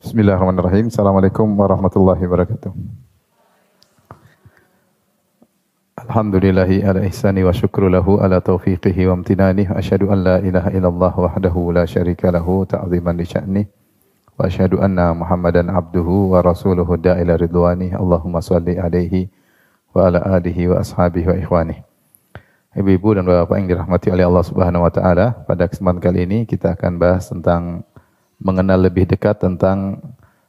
Bismillahirrahmanirrahim. Assalamualaikum warahmatullahi wabarakatuh. Alhamdulillahi ala ihsani wa syukru lahu ala taufiqihi wa amtinani. Asyhadu an la ilaha illallah wahdahu la syarika lahu ta'ziman li sya'ni. Wa asyhadu anna Muhammadan abduhu wa rasuluhu da'ila ridwani. Allahumma salli alaihi wa ala alihi wa ashabihi wa ikhwani. Ibu-ibu dan bapak yang dirahmati oleh Allah Subhanahu wa taala, pada kesempatan kali ini kita akan bahas tentang mengenal lebih dekat tentang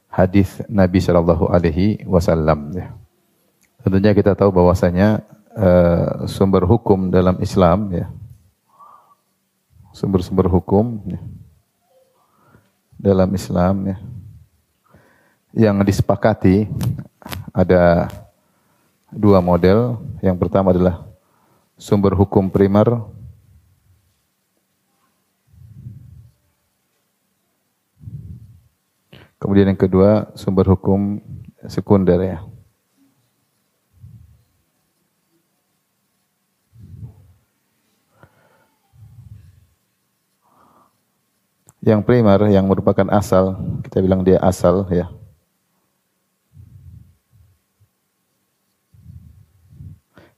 hadis Nabi Shallallahu Alaihi Wasallam. Ya. Tentunya kita tahu bahwasanya uh, sumber hukum dalam Islam, ya, sumber-sumber hukum ya, dalam Islam ya, yang disepakati ada dua model. Yang pertama adalah sumber hukum primer Kemudian yang kedua sumber hukum sekunder ya. Yang primer yang merupakan asal, kita bilang dia asal ya.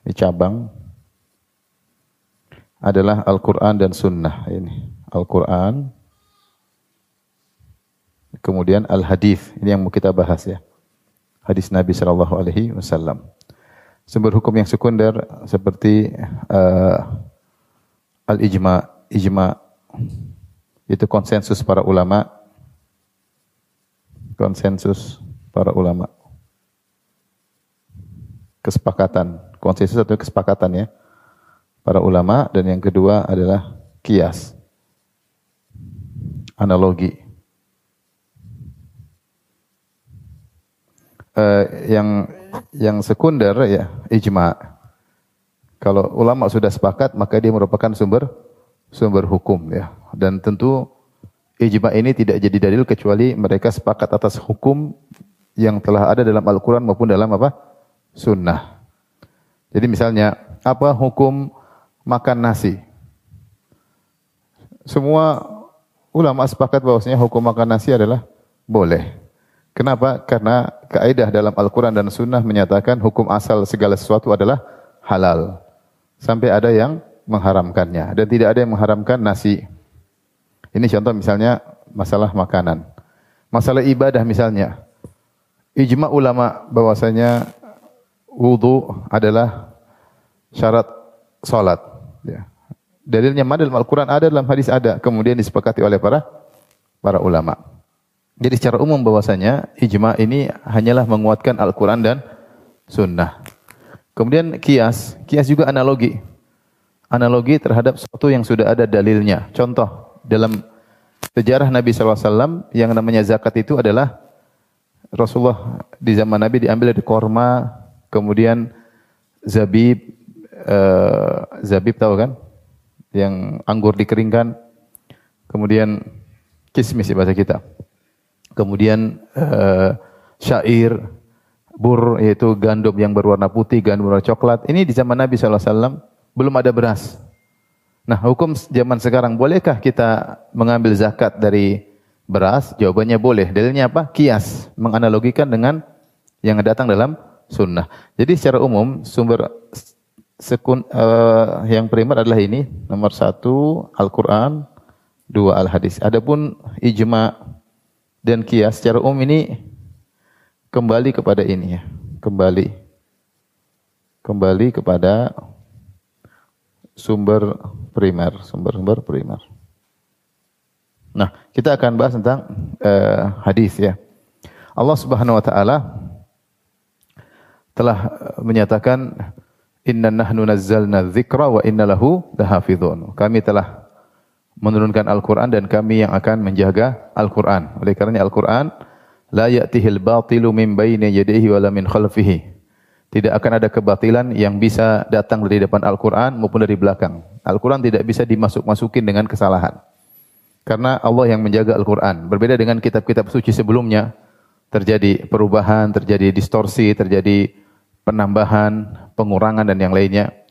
Ini cabang adalah Al-Quran dan Sunnah ini. Al-Quran Kemudian al-hadis, ini yang mau kita bahas ya. Hadis Nabi sallallahu alaihi wasallam. Sumber hukum yang sekunder seperti uh, al-ijma, ijma itu konsensus para ulama. Konsensus para ulama. Kesepakatan, konsensus atau kesepakatan ya. Para ulama dan yang kedua adalah kias. Analogi uh, yang yang sekunder ya ijma. Kalau ulama sudah sepakat maka dia merupakan sumber sumber hukum ya. Dan tentu ijma ini tidak jadi dalil kecuali mereka sepakat atas hukum yang telah ada dalam Al-Qur'an maupun dalam apa? sunnah. Jadi misalnya apa hukum makan nasi? Semua ulama sepakat bahwasanya hukum makan nasi adalah boleh. Kenapa? Karena kaidah dalam Al-Quran dan Sunnah menyatakan hukum asal segala sesuatu adalah halal. Sampai ada yang mengharamkannya. Dan tidak ada yang mengharamkan nasi. Ini contoh misalnya masalah makanan. Masalah ibadah misalnya. Ijma ulama bahwasanya wudhu adalah syarat salat. Ya. Dalilnya mana dalam Al-Quran ada, dalam hadis ada. Kemudian disepakati oleh para para ulama. Jadi secara umum bahwasanya ijma ini hanyalah menguatkan Al-Quran dan Sunnah. Kemudian kias, kias juga analogi. Analogi terhadap sesuatu yang sudah ada dalilnya. Contoh, dalam sejarah Nabi SAW yang namanya zakat itu adalah Rasulullah di zaman Nabi diambil dari korma, kemudian zabib, uh, zabib tahu kan? Yang anggur dikeringkan, kemudian kismis bahasa kita kemudian uh, syair, bur yaitu gandum yang berwarna putih, gandum berwarna coklat. Ini di zaman Nabi SAW belum ada beras. Nah, hukum zaman sekarang bolehkah kita mengambil zakat dari beras? Jawabannya boleh. Dalilnya apa? Kias, menganalogikan dengan yang datang dalam sunnah. Jadi secara umum sumber sekun, uh, yang primer adalah ini nomor satu Al-Quran, dua Al-Hadis. Adapun ijma dan kias secara umum ini kembali kepada ini ya, kembali kembali kepada sumber primer, sumber-sumber primer. Nah, kita akan bahas tentang uh, hadis ya. Allah Subhanahu wa taala telah menyatakan inna nahnu nazzalna dzikra wa inna lahu lahafizun. Kami telah menurunkan Al-Quran dan kami yang akan menjaga Al-Quran. Oleh karena Al-Quran, la ya'tihil batilu min bayni yadihi wa min khalfihi. Tidak akan ada kebatilan yang bisa datang dari depan Al-Quran maupun dari belakang. Al-Quran tidak bisa dimasuk-masukin dengan kesalahan. Karena Allah yang menjaga Al-Quran. Berbeda dengan kitab-kitab suci sebelumnya, terjadi perubahan, terjadi distorsi, terjadi penambahan, pengurangan dan yang lainnya.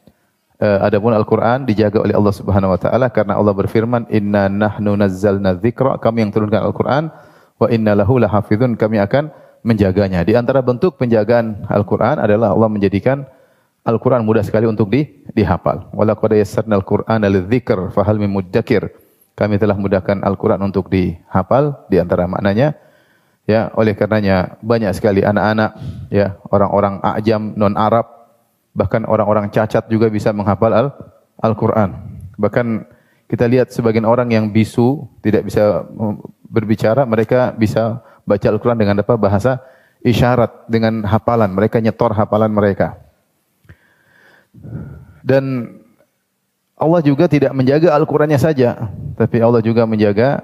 Uh, adapun Al-Quran dijaga oleh Allah Subhanahu Wa Taala karena Allah berfirman Inna nahnu nazzalna dzikra kami yang turunkan Al-Quran wa inna lahu lahafizun kami akan menjaganya. Di antara bentuk penjagaan Al-Qur'an adalah Allah menjadikan Al-Qur'an mudah sekali untuk di, dihafal. Wala qad yassarna al-Qur'ana lidzikr fahal min mudzakir. Kami telah mudahkan Al-Qur'an untuk dihafal di antara maknanya ya oleh karenanya banyak sekali anak-anak ya orang-orang ajam non Arab bahkan orang-orang cacat juga bisa menghafal Al Al-Qur'an. Bahkan kita lihat sebagian orang yang bisu tidak bisa berbicara, mereka bisa baca Al-Quran dengan apa? Bahasa isyarat, dengan hafalan. Mereka nyetor hafalan mereka. Dan Allah juga tidak menjaga Al-Qurannya saja, tapi Allah juga menjaga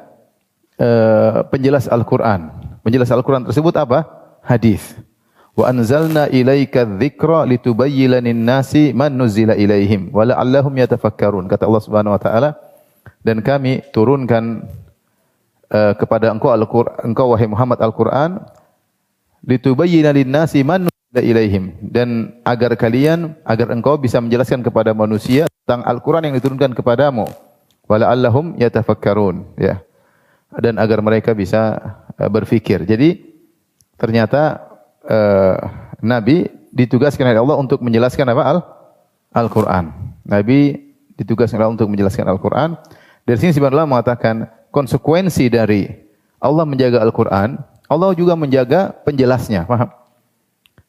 uh, penjelas Al-Quran. Penjelas Al-Quran tersebut apa? Hadis. Wa anzalna ilaika dzikra litubayyinanin nasi man nuzila ilaihim wa la'allahum yatafakkarun. Kata Allah Subhanahu wa taala, dan kami turunkan uh, kepada engkau Al-Qur'an engkau wahai Muhammad Al-Qur'an litubayyana lin-nasi man ilaihim dan agar kalian agar engkau bisa menjelaskan kepada manusia tentang Al-Qur'an yang diturunkan kepadamu wala allahum yatafakkarun ya dan agar mereka bisa uh, berfikir. Jadi ternyata uh, nabi ditugaskan oleh Allah untuk menjelaskan apa Al Al-Qur'an. Nabi ditugaskan oleh Allah untuk menjelaskan Al-Qur'an. Dari sini sebenarnya mengatakan konsekuensi dari Allah menjaga Al-Qur'an, Allah juga menjaga penjelasnya, paham?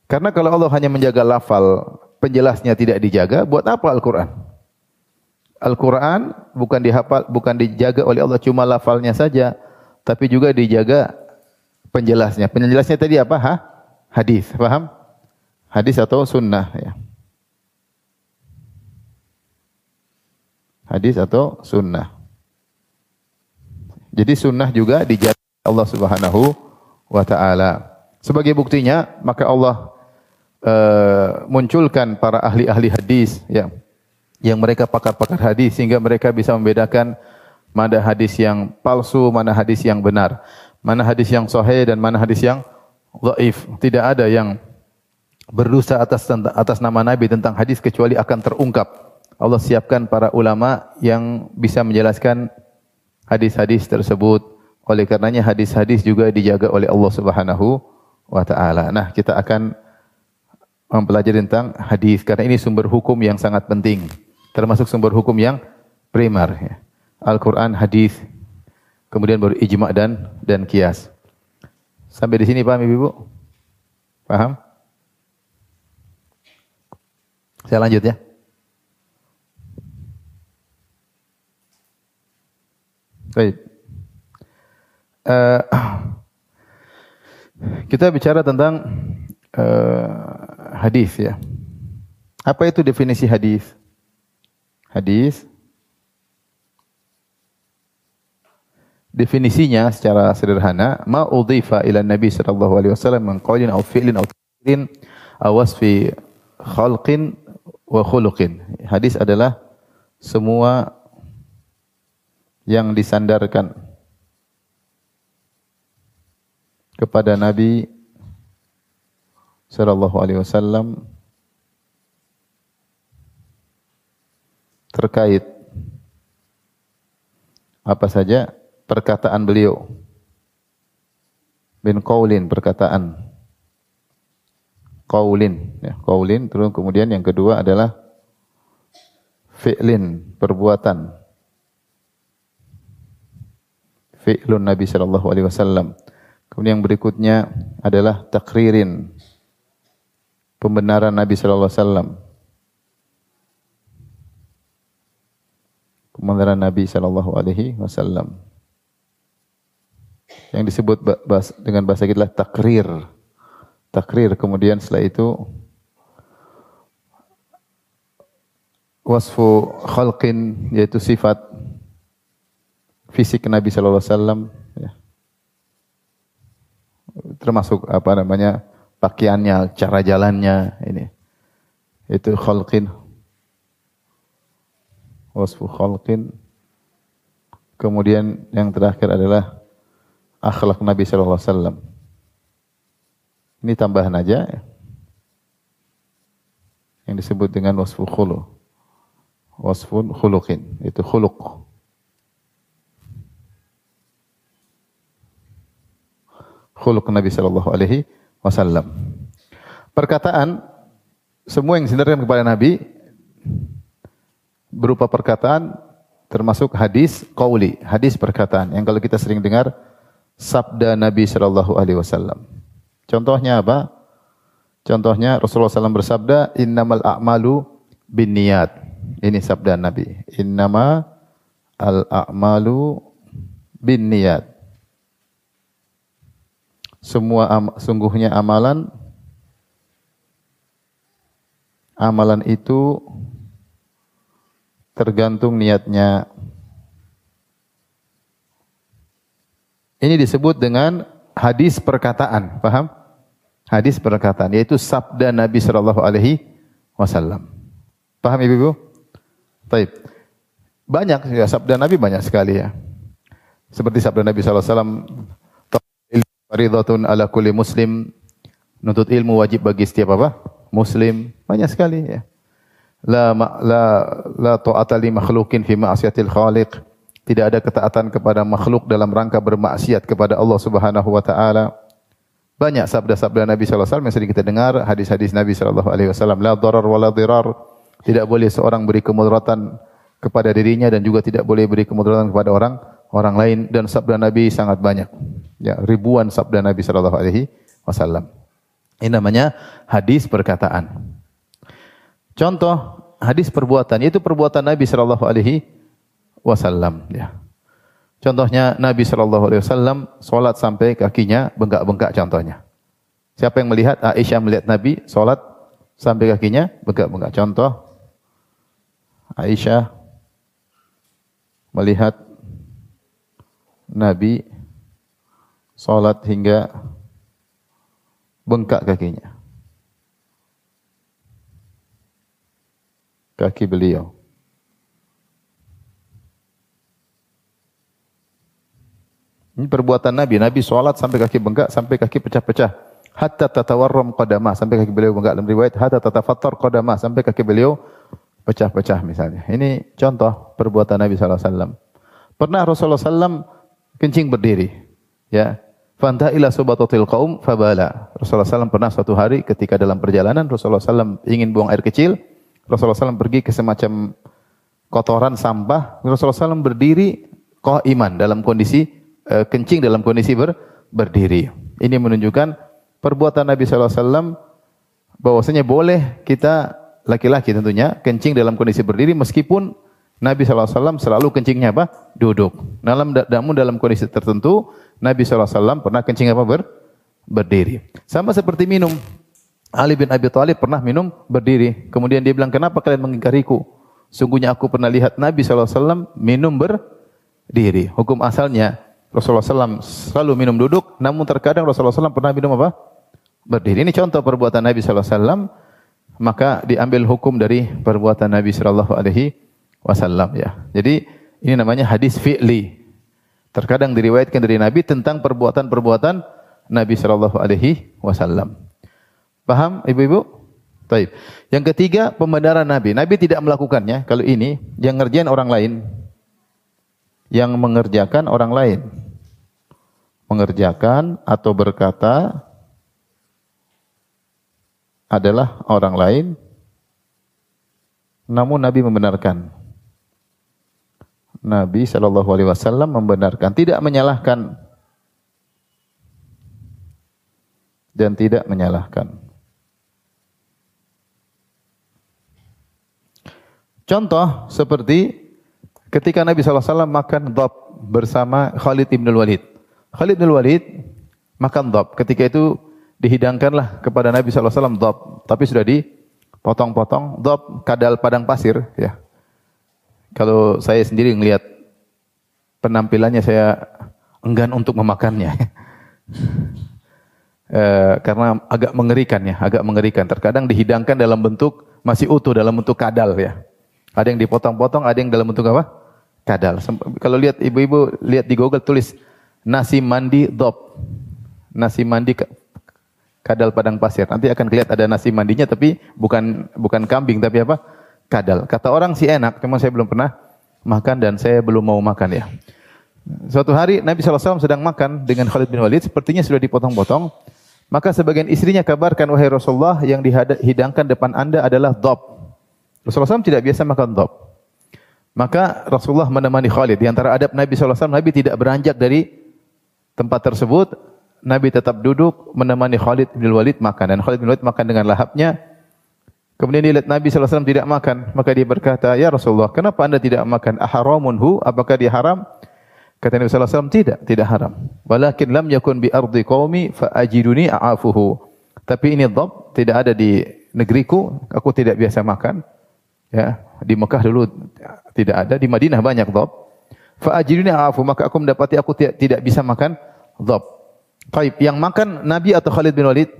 Karena kalau Allah hanya menjaga lafal, penjelasnya tidak dijaga, buat apa Al-Qur'an? Al-Qur'an bukan dihafal, bukan dijaga oleh Allah cuma lafalnya saja, tapi juga dijaga penjelasnya. Penjelasnya tadi apa? Ha? Hadis, paham? Hadis atau sunnah ya. Hadis atau sunnah. Jadi sunnah juga dijaga Allah Subhanahu wa taala. Sebagai buktinya, maka Allah uh, munculkan para ahli-ahli hadis ya yang mereka pakar-pakar hadis sehingga mereka bisa membedakan mana hadis yang palsu, mana hadis yang benar, mana hadis yang sahih dan mana hadis yang dhaif. Tidak ada yang berdosa atas atas nama Nabi tentang hadis kecuali akan terungkap. Allah siapkan para ulama yang bisa menjelaskan hadis-hadis tersebut. Oleh karenanya hadis-hadis juga dijaga oleh Allah Subhanahu wa taala. Nah, kita akan mempelajari tentang hadis karena ini sumber hukum yang sangat penting, termasuk sumber hukum yang primer ya. Al-Qur'an, hadis, kemudian baru ijma' dan dan kias. Sampai di sini paham Ibu? Paham? Saya lanjut ya. Baik. Uh, kita bicara tentang uh, hadis ya. Apa itu definisi hadis? Hadis definisinya secara sederhana ma udhifa ila nabi sallallahu alaihi wasallam min qaulin aw fi'lin aw taqdirin aw wasfi khalqin wa khuluqin. Hadis adalah semua yang disandarkan kepada Nabi sallallahu alaihi wasallam terkait apa saja perkataan beliau bin qaulin perkataan qaulin ya qaulin terus kemudian yang kedua adalah fi'lin perbuatan fi'lun Nabi sallallahu alaihi wasallam. Kemudian yang berikutnya adalah takririn pembenaran Nabi sallallahu alaihi wasallam. Pembenaran Nabi sallallahu alaihi wasallam. Yang disebut dengan bahasa kita adalah takrir. Takrir kemudian setelah itu wasfu khalqin yaitu sifat fisik Nabi Shallallahu Alaihi Wasallam, ya. termasuk apa namanya pakaiannya, cara jalannya ini itu khalqin wasfu khalqin kemudian yang terakhir adalah akhlak Nabi Shallallahu Alaihi Wasallam. Ini tambahan aja yang disebut dengan wasfu khulu. Wasfun khuluqin. Itu khuluq. Khuluq Nabi sallallahu alaihi wasallam. Perkataan semua yang disindarkan kepada Nabi berupa perkataan termasuk hadis qauli, hadis perkataan yang kalau kita sering dengar sabda Nabi sallallahu alaihi wasallam. Contohnya apa? Contohnya Rasulullah SAW bersabda, "Innamal a'malu binniyat." Ini sabda Nabi. Innama al-a'malu binniyat. Semua am, sungguhnya amalan amalan itu tergantung niatnya. Ini disebut dengan hadis perkataan, paham? Hadis perkataan yaitu sabda Nabi sallallahu alaihi wasallam. Paham Ibu-ibu? Baik. Banyak ya sabda Nabi banyak sekali ya. Seperti sabda Nabi sallallahu alaihi wasallam, "Faridatun ala kulli muslim." Nuntut ilmu wajib bagi setiap apa? Muslim. Banyak sekali ya. La la la ta'ata li makhluqin fi ma'siyatil khaliq. Tidak ada ketaatan kepada makhluk dalam rangka bermaksiat kepada Allah Subhanahu wa taala. Banyak sabda-sabda Nabi sallallahu alaihi wasallam yang sering kita dengar, hadis-hadis Nabi sallallahu alaihi wasallam, la darar wa la dirar. Tidak boleh seorang beri kemudaratan kepada dirinya dan juga tidak boleh beri kemudaratan kepada orang orang lain dan sabda Nabi sangat banyak. Ya, ribuan sabda Nabi sallallahu alaihi wasallam. Ini namanya hadis perkataan. Contoh hadis perbuatan yaitu perbuatan Nabi sallallahu alaihi wasallam ya. Contohnya Nabi Shallallahu Alaihi Wasallam sholat sampai kakinya bengkak-bengkak contohnya. Siapa yang melihat Aisyah melihat Nabi sholat sampai kakinya bengkak-bengkak. Contoh Aisyah melihat Nabi sholat hingga bengkak kakinya. Kaki beliau. Ini perbuatan Nabi. Nabi sholat sampai kaki bengkak, sampai kaki pecah-pecah. Hatta tatawarram qadamah, sampai kaki beliau bengkak. Dalam riwayat, hatta tatafattar qadamah, sampai kaki beliau pecah-pecah misalnya. Ini contoh perbuatan Nabi SAW. Pernah Rasulullah SAW kencing berdiri. Ya, Fanta ila subatatil qaum fabala. Rasulullah SAW pernah suatu hari ketika dalam perjalanan Rasulullah SAW ingin buang air kecil. Rasulullah SAW pergi ke semacam kotoran sampah. Rasulullah SAW berdiri iman dalam kondisi Eh, kencing dalam kondisi ber, berdiri. Ini menunjukkan perbuatan Nabi SAW bahwasanya boleh kita laki-laki tentunya kencing dalam kondisi berdiri meskipun Nabi SAW selalu kencingnya apa? Duduk. Dalam namun dalam kondisi tertentu Nabi SAW pernah kencing apa? Ber, berdiri. Sama seperti minum. Ali bin Abi Thalib pernah minum berdiri. Kemudian dia bilang, kenapa kalian mengingkariku? Sungguhnya aku pernah lihat Nabi SAW minum berdiri. Hukum asalnya Rasulullah SAW selalu minum duduk, namun terkadang Rasulullah SAW pernah minum apa? Berdiri. Ini contoh perbuatan Nabi SAW, maka diambil hukum dari perbuatan Nabi Shallallahu Alaihi Wasallam ya. Jadi ini namanya hadis fi'li. Terkadang diriwayatkan dari Nabi tentang perbuatan-perbuatan Nabi Shallallahu Alaihi Wasallam. Paham, ibu-ibu? Taib. Yang ketiga, pembenaran Nabi. Nabi tidak melakukannya. Kalau ini, yang ngerjain orang lain yang mengerjakan orang lain. Mengerjakan atau berkata adalah orang lain, namun Nabi membenarkan. Nabi Shallallahu Alaihi Wasallam membenarkan, tidak menyalahkan dan tidak menyalahkan. Contoh seperti Ketika Nabi SAW makan dhab bersama Khalid ibn Walid. Khalid ibn Walid makan dhab. Ketika itu dihidangkanlah kepada Nabi SAW dhab. Tapi sudah dipotong-potong. Dhab kadal padang pasir. ya. Kalau saya sendiri melihat penampilannya saya enggan untuk memakannya. e, karena agak mengerikan ya, agak mengerikan. Terkadang dihidangkan dalam bentuk masih utuh dalam bentuk kadal ya. Ada yang dipotong-potong, ada yang dalam bentuk apa? kadal. Kalau lihat ibu-ibu lihat di Google tulis nasi mandi dop. Nasi mandi kadal padang pasir. Nanti akan kelihatan ada nasi mandinya tapi bukan bukan kambing tapi apa? Kadal. Kata orang sih enak, cuma saya belum pernah makan dan saya belum mau makan ya. Suatu hari Nabi SAW sedang makan dengan Khalid bin Walid, sepertinya sudah dipotong-potong. Maka sebagian istrinya kabarkan, wahai Rasulullah, yang dihidangkan depan anda adalah dop. Rasulullah SAW tidak biasa makan dop. Maka Rasulullah menemani Khalid. Di antara adab Nabi SAW, Nabi tidak beranjak dari tempat tersebut. Nabi tetap duduk menemani Khalid bin Walid makan. Dan Khalid bin Walid makan dengan lahapnya. Kemudian dia Nabi SAW tidak makan. Maka dia berkata, Ya Rasulullah, kenapa anda tidak makan? Aharamun hu? Apakah dia haram? Kata Nabi SAW, tidak, tidak haram. Walakin lam yakun bi ardi qawmi fa ajiduni a'afuhu. Tapi ini dhab, tidak ada di negeriku, aku tidak biasa makan. Ya, di Mekah dulu tidak ada, di Madinah banyak dhab. Fa ajiduni a'afu, maka aku mendapati aku tidak, tidak bisa makan dhab. Baik, yang makan Nabi atau Khalid bin Walid?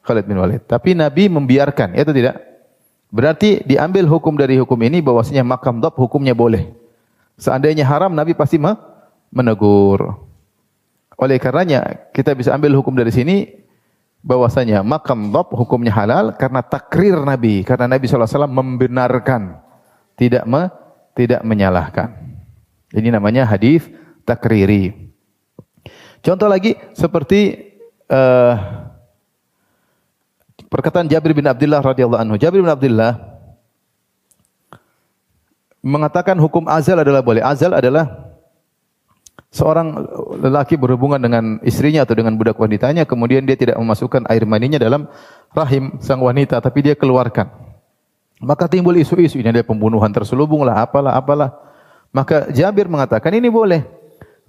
Khalid bin Walid. Tapi Nabi membiarkan, itu tidak? Berarti diambil hukum dari hukum ini bahwasanya makam dhab hukumnya boleh. Seandainya haram Nabi pasti menegur. Oleh karenanya kita bisa ambil hukum dari sini bahwasanya makam dhab hukumnya halal karena takrir Nabi, karena Nabi SAW membenarkan, tidak me, tidak menyalahkan. Ini namanya hadis takriri. Contoh lagi seperti uh, Perkataan Jabir bin Abdullah radhiyallahu anhu. Jabir bin Abdullah mengatakan hukum azal adalah boleh. Azal adalah seorang lelaki berhubungan dengan istrinya atau dengan budak wanitanya, kemudian dia tidak memasukkan air maninya dalam rahim sang wanita, tapi dia keluarkan. Maka timbul isu-isu ini ada pembunuhan terselubung lah, apalah, apalah. Maka Jabir mengatakan ini boleh.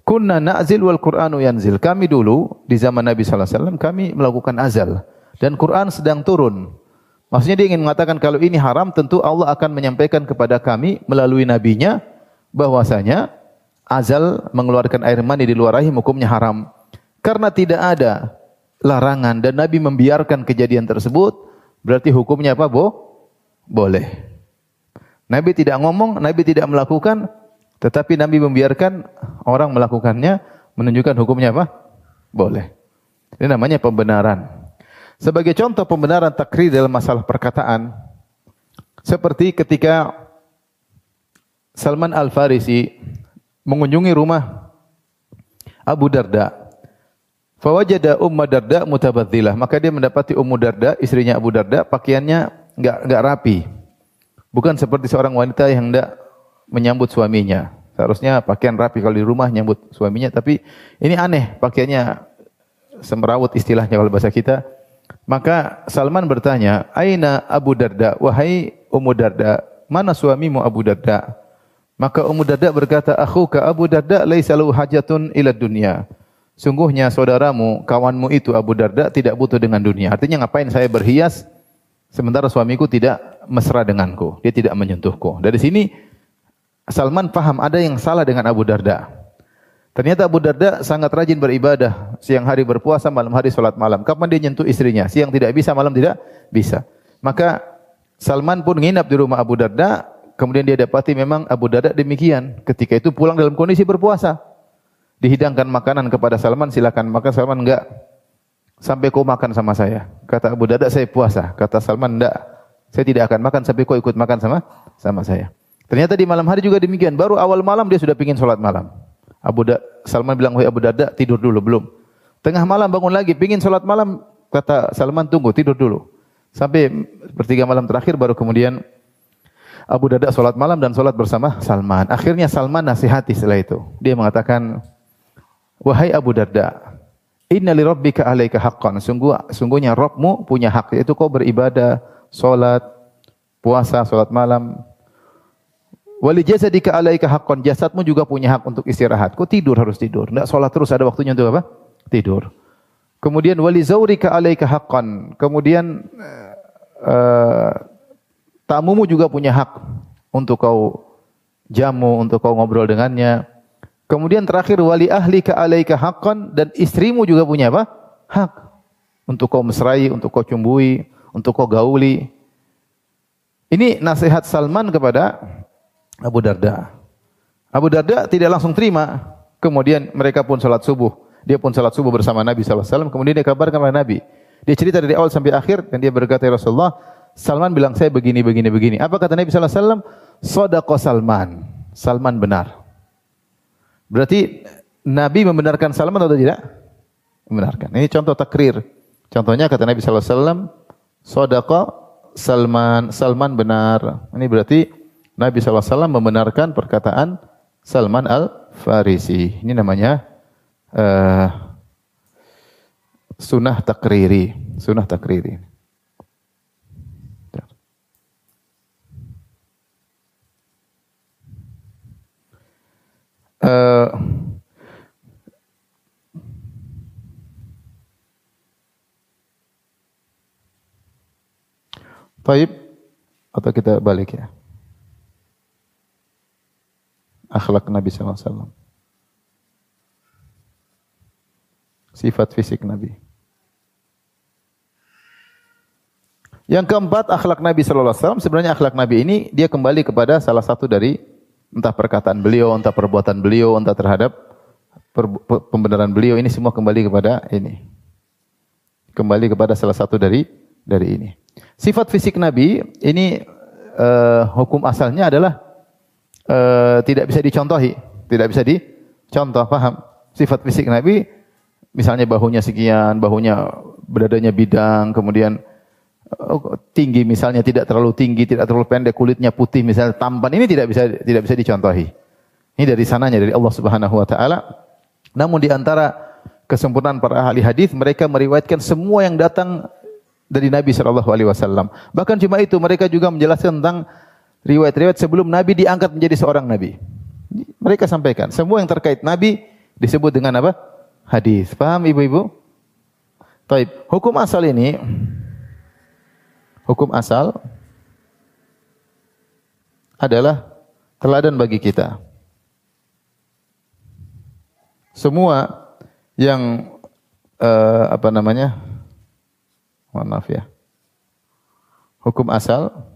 Kunna na'zil wal Qur'anu yanzil. Kami dulu di zaman Nabi sallallahu alaihi wasallam kami melakukan azal dan Quran sedang turun. Maksudnya dia ingin mengatakan kalau ini haram tentu Allah akan menyampaikan kepada kami melalui nabinya bahwasanya azal mengeluarkan air mani di luar rahim hukumnya haram. Karena tidak ada larangan dan Nabi membiarkan kejadian tersebut berarti hukumnya apa, Bo? Boleh. Nabi tidak ngomong, Nabi tidak melakukan, tetapi Nabi membiarkan orang melakukannya menunjukkan hukumnya apa? Boleh. Ini namanya pembenaran. Sebagai contoh pembenaran takrir dalam masalah perkataan, seperti ketika Salman Al-Farisi mengunjungi rumah Abu Darda. Fawajada Ummu Darda mutabadzilah. Maka dia mendapati Ummu Darda, istrinya Abu Darda, pakaiannya enggak enggak rapi. Bukan seperti seorang wanita yang hendak menyambut suaminya. Seharusnya pakaian rapi kalau di rumah nyambut suaminya, tapi ini aneh, pakaiannya semrawut istilahnya kalau bahasa kita maka Salman bertanya, Aina Abu Darda, wahai Ummu Darda, mana suamimu Abu Darda? Maka Ummu Darda berkata, Akhuka Abu Darda laisa lahu hajatun ila dunya. Sungguhnya saudaramu, kawanmu itu Abu Darda tidak butuh dengan dunia. Artinya ngapain saya berhias sementara suamiku tidak mesra denganku, dia tidak menyentuhku. Dari sini Salman paham ada yang salah dengan Abu Darda. Ternyata Abu Darda sangat rajin beribadah. Siang hari berpuasa, malam hari sholat malam. Kapan dia nyentuh istrinya? Siang tidak bisa, malam tidak bisa. Maka Salman pun nginap di rumah Abu Darda. Kemudian dia dapati memang Abu Darda demikian. Ketika itu pulang dalam kondisi berpuasa. Dihidangkan makanan kepada Salman, silakan. Maka Salman enggak. Sampai kau makan sama saya. Kata Abu Darda, saya puasa. Kata Salman, enggak. Saya tidak akan makan sampai kau ikut makan sama sama saya. Ternyata di malam hari juga demikian. Baru awal malam dia sudah pingin sholat malam. Abu da Salman bilang, wahai Abu Darda, tidur dulu, belum. Tengah malam bangun lagi, pingin sholat malam, kata Salman, tunggu, tidur dulu. Sampai pertiga malam terakhir baru kemudian Abu Darda sholat malam dan sholat bersama Salman. Akhirnya Salman nasihati setelah itu. Dia mengatakan, wahai Abu Darda, Inna li rabbika alaika haqqan. Sungguh, sungguhnya Rabbmu punya hak. Yaitu kau beribadah, sholat, puasa, sholat malam, Wali jasadika alaika haqqan. Jasadmu juga punya hak untuk istirahat. Kau tidur harus tidur. Tidak sholat terus ada waktunya untuk apa? Tidur. Kemudian wali zaurika alaika haqqan. Kemudian uh, tamumu juga punya hak untuk kau jamu, untuk kau ngobrol dengannya. Kemudian terakhir wali ahlika alaika haqqan dan istrimu juga punya apa? Hak untuk kau mesrai, untuk kau cumbui, untuk kau gauli. Ini nasihat Salman kepada Abu Darda. Abu Darda tidak langsung terima. Kemudian mereka pun salat subuh. Dia pun salat subuh bersama Nabi SAW. Kemudian dia kabarkan kepada Nabi. Dia cerita dari awal sampai akhir dan dia berkata ya Rasulullah, Salman bilang saya begini begini begini. Apa kata Nabi SAW? Sodako Salman. Salman benar. Berarti Nabi membenarkan Salman atau tidak? Membenarkan. Ini contoh takrir. Contohnya kata Nabi wasallam, "Shadaqa Salman, Salman benar." Ini berarti Nabi wasallam membenarkan perkataan Salman Al-Farisi. Ini namanya uh, sunnah takriri, sunnah takriri. Uh, Taib atau kita balik ya? Akhlak Nabi SAW. Sifat fisik Nabi. Yang keempat, akhlak Nabi SAW. Sebenarnya akhlak Nabi ini dia kembali kepada salah satu dari entah perkataan beliau, entah perbuatan beliau, entah terhadap pembenaran beliau. Ini semua kembali kepada ini. Kembali kepada salah satu dari dari ini. Sifat fisik Nabi ini uh, hukum asalnya adalah uh, tidak bisa dicontohi, tidak bisa dicontoh, paham? Sifat fisik Nabi misalnya bahunya sekian, bahunya berdadanya bidang, kemudian uh, tinggi misalnya tidak terlalu tinggi, tidak terlalu pendek, kulitnya putih misalnya tampan, ini tidak bisa tidak bisa dicontohi. Ini dari sananya dari Allah Subhanahu wa taala. Namun di antara kesempurnaan para ahli hadis mereka meriwayatkan semua yang datang dari Nabi Shallallahu Alaihi Wasallam. Bahkan cuma itu mereka juga menjelaskan tentang riwayat-riwayat sebelum Nabi diangkat menjadi seorang Nabi. Mereka sampaikan semua yang terkait Nabi disebut dengan apa? Hadis. Paham ibu-ibu? Taib. Hukum asal ini, hukum asal adalah teladan bagi kita. Semua yang uh, apa namanya maaf ya. Hukum asal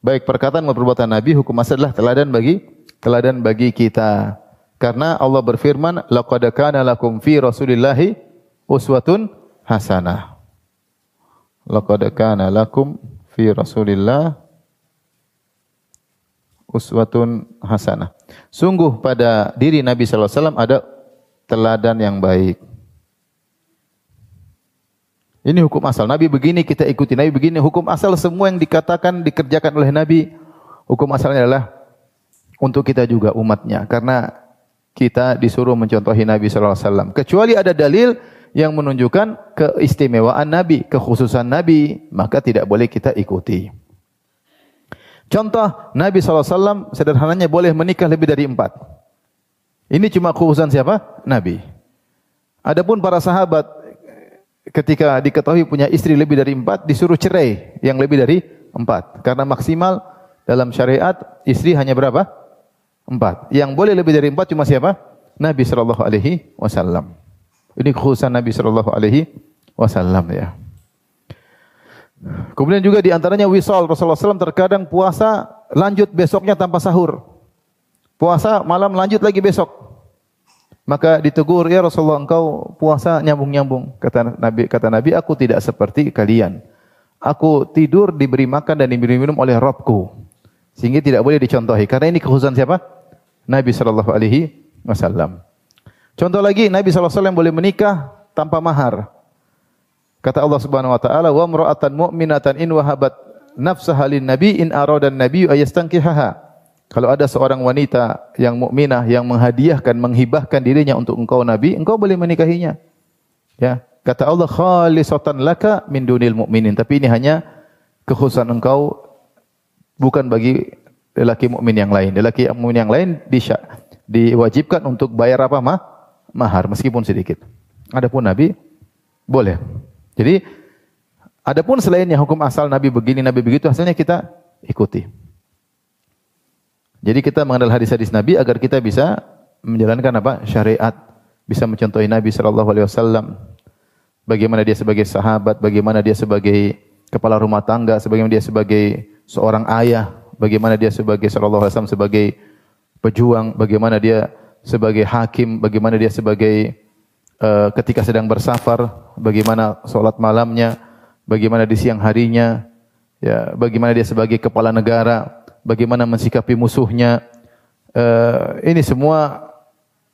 baik perkataan maupun perbuatan Nabi hukum asal adalah teladan bagi teladan bagi kita. Karena Allah berfirman, "Laqad kana lakum fi Rasulillahi uswatun hasanah." Laqad kana lakum fi Rasulillah uswatun hasanah. Sungguh pada diri Nabi sallallahu alaihi wasallam ada teladan yang baik. Ini hukum asal. Nabi begini kita ikuti. Nabi begini hukum asal semua yang dikatakan dikerjakan oleh Nabi. Hukum asalnya adalah untuk kita juga umatnya. Karena kita disuruh mencontohi Nabi SAW. Kecuali ada dalil yang menunjukkan keistimewaan Nabi, kekhususan Nabi, maka tidak boleh kita ikuti. Contoh, Nabi SAW sederhananya boleh menikah lebih dari empat. Ini cuma kekhususan siapa? Nabi. Adapun para sahabat ketika diketahui punya istri lebih dari empat, disuruh cerai yang lebih dari empat. Karena maksimal dalam syariat istri hanya berapa? Empat. Yang boleh lebih dari empat cuma siapa? Nabi Shallallahu Alaihi Wasallam. Ini khususan Nabi Shallallahu Alaihi Wasallam ya. Kemudian juga di antaranya wisol Rasulullah SAW terkadang puasa lanjut besoknya tanpa sahur. Puasa malam lanjut lagi besok. Maka ditegur, "Ya Rasulullah, engkau puasa nyambung-nyambung." Kata Nabi, kata Nabi, "Aku tidak seperti kalian. Aku tidur diberi makan dan diberi minum oleh Rabbku." Sehingga tidak boleh dicontohi. Karena ini kekhususan siapa? Nabi sallallahu alaihi wasallam. Contoh lagi, Nabi sallallahu alaihi wasallam boleh menikah tanpa mahar. Kata Allah Subhanahu wa taala, "Wa imra'atan mu'minatan in wahabat nafsaha lin nabi in arada an-nabiyyu ayastankihaha." Kalau ada seorang wanita yang mukminah yang menghadiahkan, menghibahkan dirinya untuk engkau Nabi, engkau boleh menikahinya. Ya, kata Allah khalisatan laka min dunil mu'minin. Tapi ini hanya kekhususan engkau bukan bagi lelaki mukmin yang lain. Lelaki mukmin yang lain diwajibkan untuk bayar apa mah? Mahar meskipun sedikit. Adapun Nabi boleh. Jadi adapun selainnya hukum asal Nabi begini, Nabi begitu, hasilnya kita ikuti. Jadi kita mengenal hadis-hadis Nabi agar kita bisa menjalankan apa? syariat, bisa mencontohi Nabi sallallahu alaihi wasallam. Bagaimana dia sebagai sahabat, bagaimana dia sebagai kepala rumah tangga, bagaimana dia sebagai seorang ayah, bagaimana dia sebagai sallallahu alaihi wasallam sebagai pejuang, bagaimana dia sebagai hakim, bagaimana dia sebagai uh, ketika sedang bersafar, bagaimana sholat malamnya, bagaimana di siang harinya, ya, bagaimana dia sebagai kepala negara, bagaimana mensikapi musuhnya, Uh, ini semua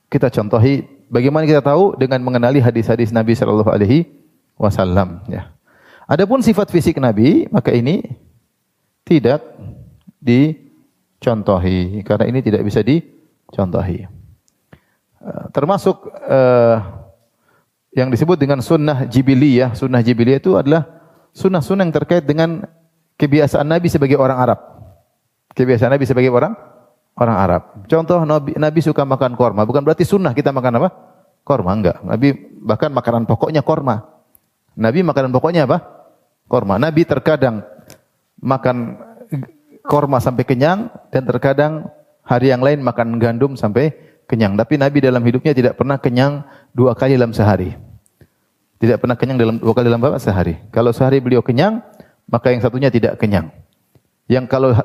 kita contohi bagaimana kita tahu dengan mengenali hadis-hadis Nabi sallallahu alaihi wasallam ya. Adapun sifat fisik Nabi maka ini tidak dicontohi karena ini tidak bisa dicontohi. Uh, termasuk uh, yang disebut dengan sunnah jibiliyah, sunnah jibiliyah itu adalah sunnah-sunnah yang terkait dengan kebiasaan Nabi sebagai orang Arab. Kebiasaan Nabi sebagai orang orang Arab. Contoh Nabi, Nabi suka makan korma, bukan berarti sunnah kita makan apa? Korma enggak. Nabi bahkan makanan pokoknya korma. Nabi makanan pokoknya apa? Korma. Nabi terkadang makan korma sampai kenyang dan terkadang hari yang lain makan gandum sampai kenyang. Tapi Nabi dalam hidupnya tidak pernah kenyang dua kali dalam sehari. Tidak pernah kenyang dalam dua kali dalam apa? Sehari. Kalau sehari beliau kenyang, maka yang satunya tidak kenyang. Yang kalau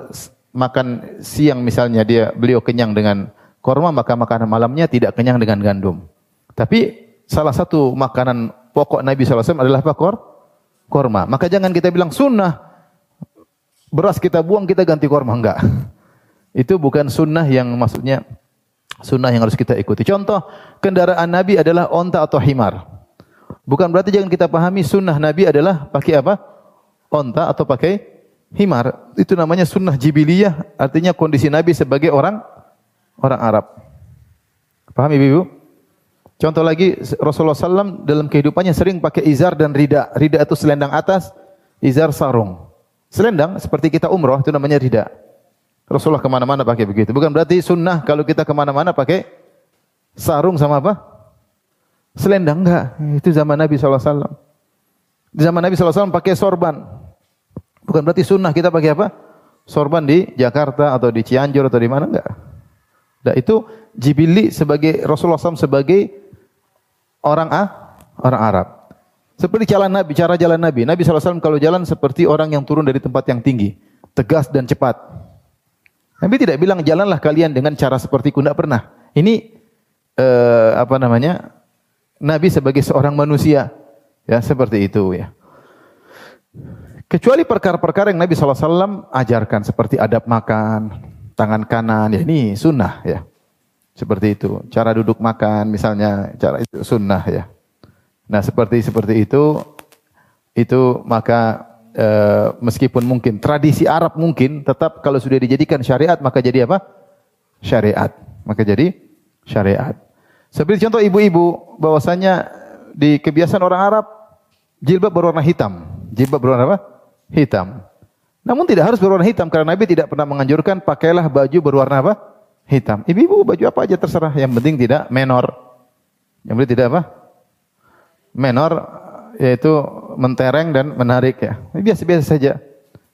makan siang misalnya dia beliau kenyang dengan korma maka makanan malamnya tidak kenyang dengan gandum. Tapi salah satu makanan pokok Nabi SAW adalah apa? Kor? Korma. Maka jangan kita bilang sunnah. Beras kita buang kita ganti korma. Enggak. Itu bukan sunnah yang maksudnya sunnah yang harus kita ikuti. Contoh, kendaraan Nabi adalah onta atau himar. Bukan berarti jangan kita pahami sunnah Nabi adalah pakai apa? Onta atau pakai himar. Itu namanya sunnah jibiliyah, artinya kondisi Nabi sebagai orang orang Arab. Paham Ibu? Contoh lagi Rasulullah SAW dalam kehidupannya sering pakai izar dan rida. Rida itu selendang atas, izar sarung. Selendang seperti kita umroh itu namanya rida. Rasulullah ke mana-mana pakai begitu. Bukan berarti sunnah kalau kita ke mana-mana pakai sarung sama apa? Selendang enggak. Itu zaman Nabi SAW. Di zaman Nabi SAW pakai sorban. Bukan berarti sunnah kita pakai apa? Sorban di Jakarta atau di Cianjur atau di mana enggak? Nah, itu Jibili sebagai Rasulullah SAW sebagai orang A, orang Arab. Seperti jalan Nabi, cara jalan Nabi. Nabi SAW kalau jalan seperti orang yang turun dari tempat yang tinggi. Tegas dan cepat. Nabi tidak bilang jalanlah kalian dengan cara seperti tidak pernah. Ini eh, apa namanya? Nabi sebagai seorang manusia ya seperti itu ya. Kecuali perkara-perkara yang Nabi SAW ajarkan seperti adab makan, tangan kanan, ya ini sunnah ya. Seperti itu. Cara duduk makan misalnya, cara itu sunnah ya. Nah seperti seperti itu, itu maka e, meskipun mungkin tradisi Arab mungkin tetap kalau sudah dijadikan syariat maka jadi apa? Syariat. Maka jadi syariat. Seperti contoh ibu-ibu bahwasanya di kebiasaan orang Arab jilbab berwarna hitam. Jilbab berwarna apa? Hitam. Namun tidak harus berwarna hitam karena Nabi tidak pernah menganjurkan pakailah baju berwarna apa? Hitam. Ibu-ibu baju apa aja terserah, yang penting tidak menor. Yang penting tidak apa? Menor yaitu mentereng dan menarik ya. Biasa-biasa saja.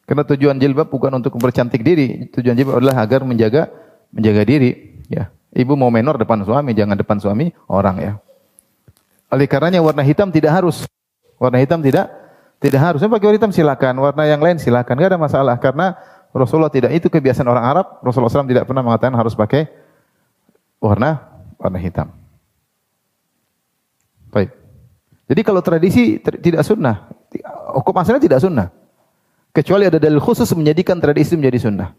Karena tujuan jilbab bukan untuk mempercantik diri, tujuan jilbab adalah agar menjaga menjaga diri, ya. Ibu mau menor depan suami, jangan depan suami orang ya. Oleh karenanya warna hitam tidak harus. Warna hitam tidak tidak harus. Pakai warna hitam silakan, warna yang lain silakan, enggak ada masalah karena Rasulullah tidak itu kebiasaan orang Arab. Rasulullah SAW tidak pernah mengatakan harus pakai warna warna hitam. Baik. Jadi kalau tradisi tidak sunnah, hukum asalnya tidak sunnah. Kecuali ada dalil khusus menjadikan tradisi menjadi sunnah.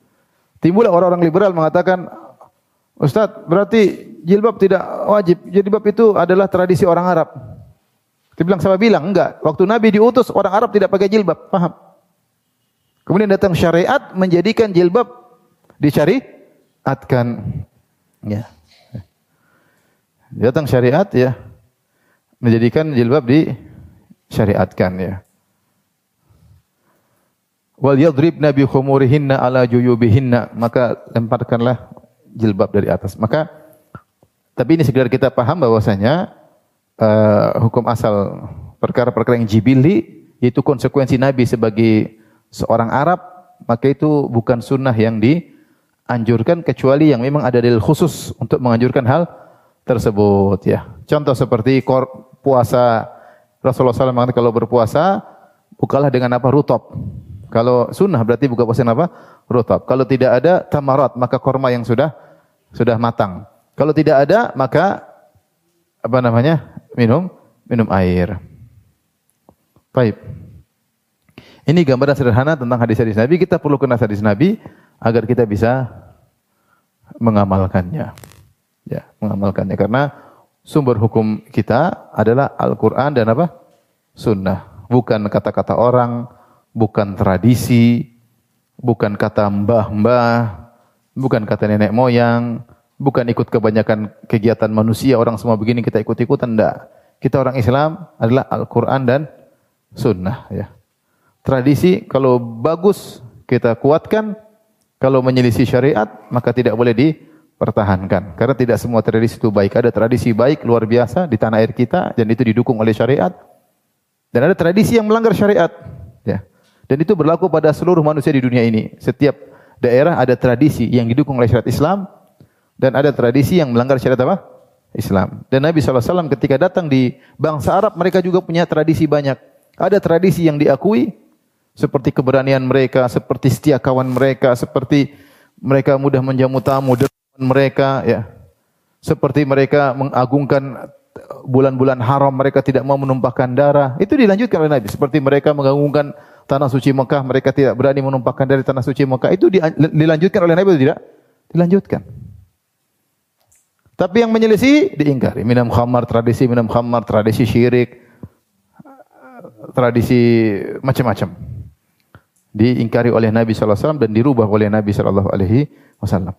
Timbullah orang-orang liberal mengatakan, Ustadz, berarti jilbab tidak wajib. Jilbab itu adalah tradisi orang Arab. Dia bilang sama bilang, enggak. Waktu Nabi diutus, orang Arab tidak pakai jilbab. Paham? Kemudian datang syariat menjadikan jilbab disyariatkan. Ya. Datang syariat ya menjadikan jilbab disyariatkan ya. Wal yadribna bi khumurihinna ala juyubihinna, maka lemparkanlah jilbab dari atas. Maka tapi ini sekedar kita paham bahwasanya uh, hukum asal perkara-perkara yang jibili itu konsekuensi Nabi sebagai seorang Arab maka itu bukan sunnah yang dianjurkan kecuali yang memang ada dalil khusus untuk menganjurkan hal tersebut ya. Contoh seperti puasa Rasulullah SAW mengatakan kalau berpuasa bukalah dengan apa rutop. Kalau sunnah berarti buka puasa apa? Rutop. Kalau tidak ada tamarat maka korma yang sudah sudah matang. Kalau tidak ada maka apa namanya? Minum minum air. Baik. Ini gambaran sederhana tentang hadis-hadis Nabi. Kita perlu kenal hadis Nabi agar kita bisa mengamalkannya. Ya, mengamalkannya karena sumber hukum kita adalah Al-Qur'an dan apa? Sunnah. Bukan kata-kata orang, bukan tradisi, bukan kata mbah-mbah, bukan kata nenek moyang, bukan ikut kebanyakan kegiatan manusia, orang semua begini kita ikut-ikutan enggak. Kita orang Islam adalah Al-Qur'an dan sunnah ya. Tradisi kalau bagus kita kuatkan, kalau menyelisih syariat maka tidak boleh dipertahankan. Karena tidak semua tradisi itu baik. Ada tradisi baik luar biasa di tanah air kita dan itu didukung oleh syariat. Dan ada tradisi yang melanggar syariat. Ya. Dan itu berlaku pada seluruh manusia di dunia ini. Setiap daerah ada tradisi yang didukung oleh syariat Islam dan ada tradisi yang melanggar syariat apa? Islam. Dan Nabi SAW ketika datang di bangsa Arab mereka juga punya tradisi banyak. Ada tradisi yang diakui seperti keberanian mereka, seperti setia kawan mereka, seperti mereka mudah menjamu tamu mereka ya. Seperti mereka mengagungkan bulan-bulan haram mereka tidak mau menumpahkan darah. Itu dilanjutkan oleh Nabi. Seperti mereka mengagungkan tanah suci Mekah, mereka tidak berani menumpahkan dari tanah suci Mekah. Itu dilanjutkan oleh Nabi atau tidak? Dilanjutkan. Tapi yang menyelisih diingkari. Minum khamar, tradisi minum khamar, tradisi syirik, tradisi macam-macam diingkari oleh Nabi wasallam dan dirubah oleh Nabi sallallahu alaihi wasallam.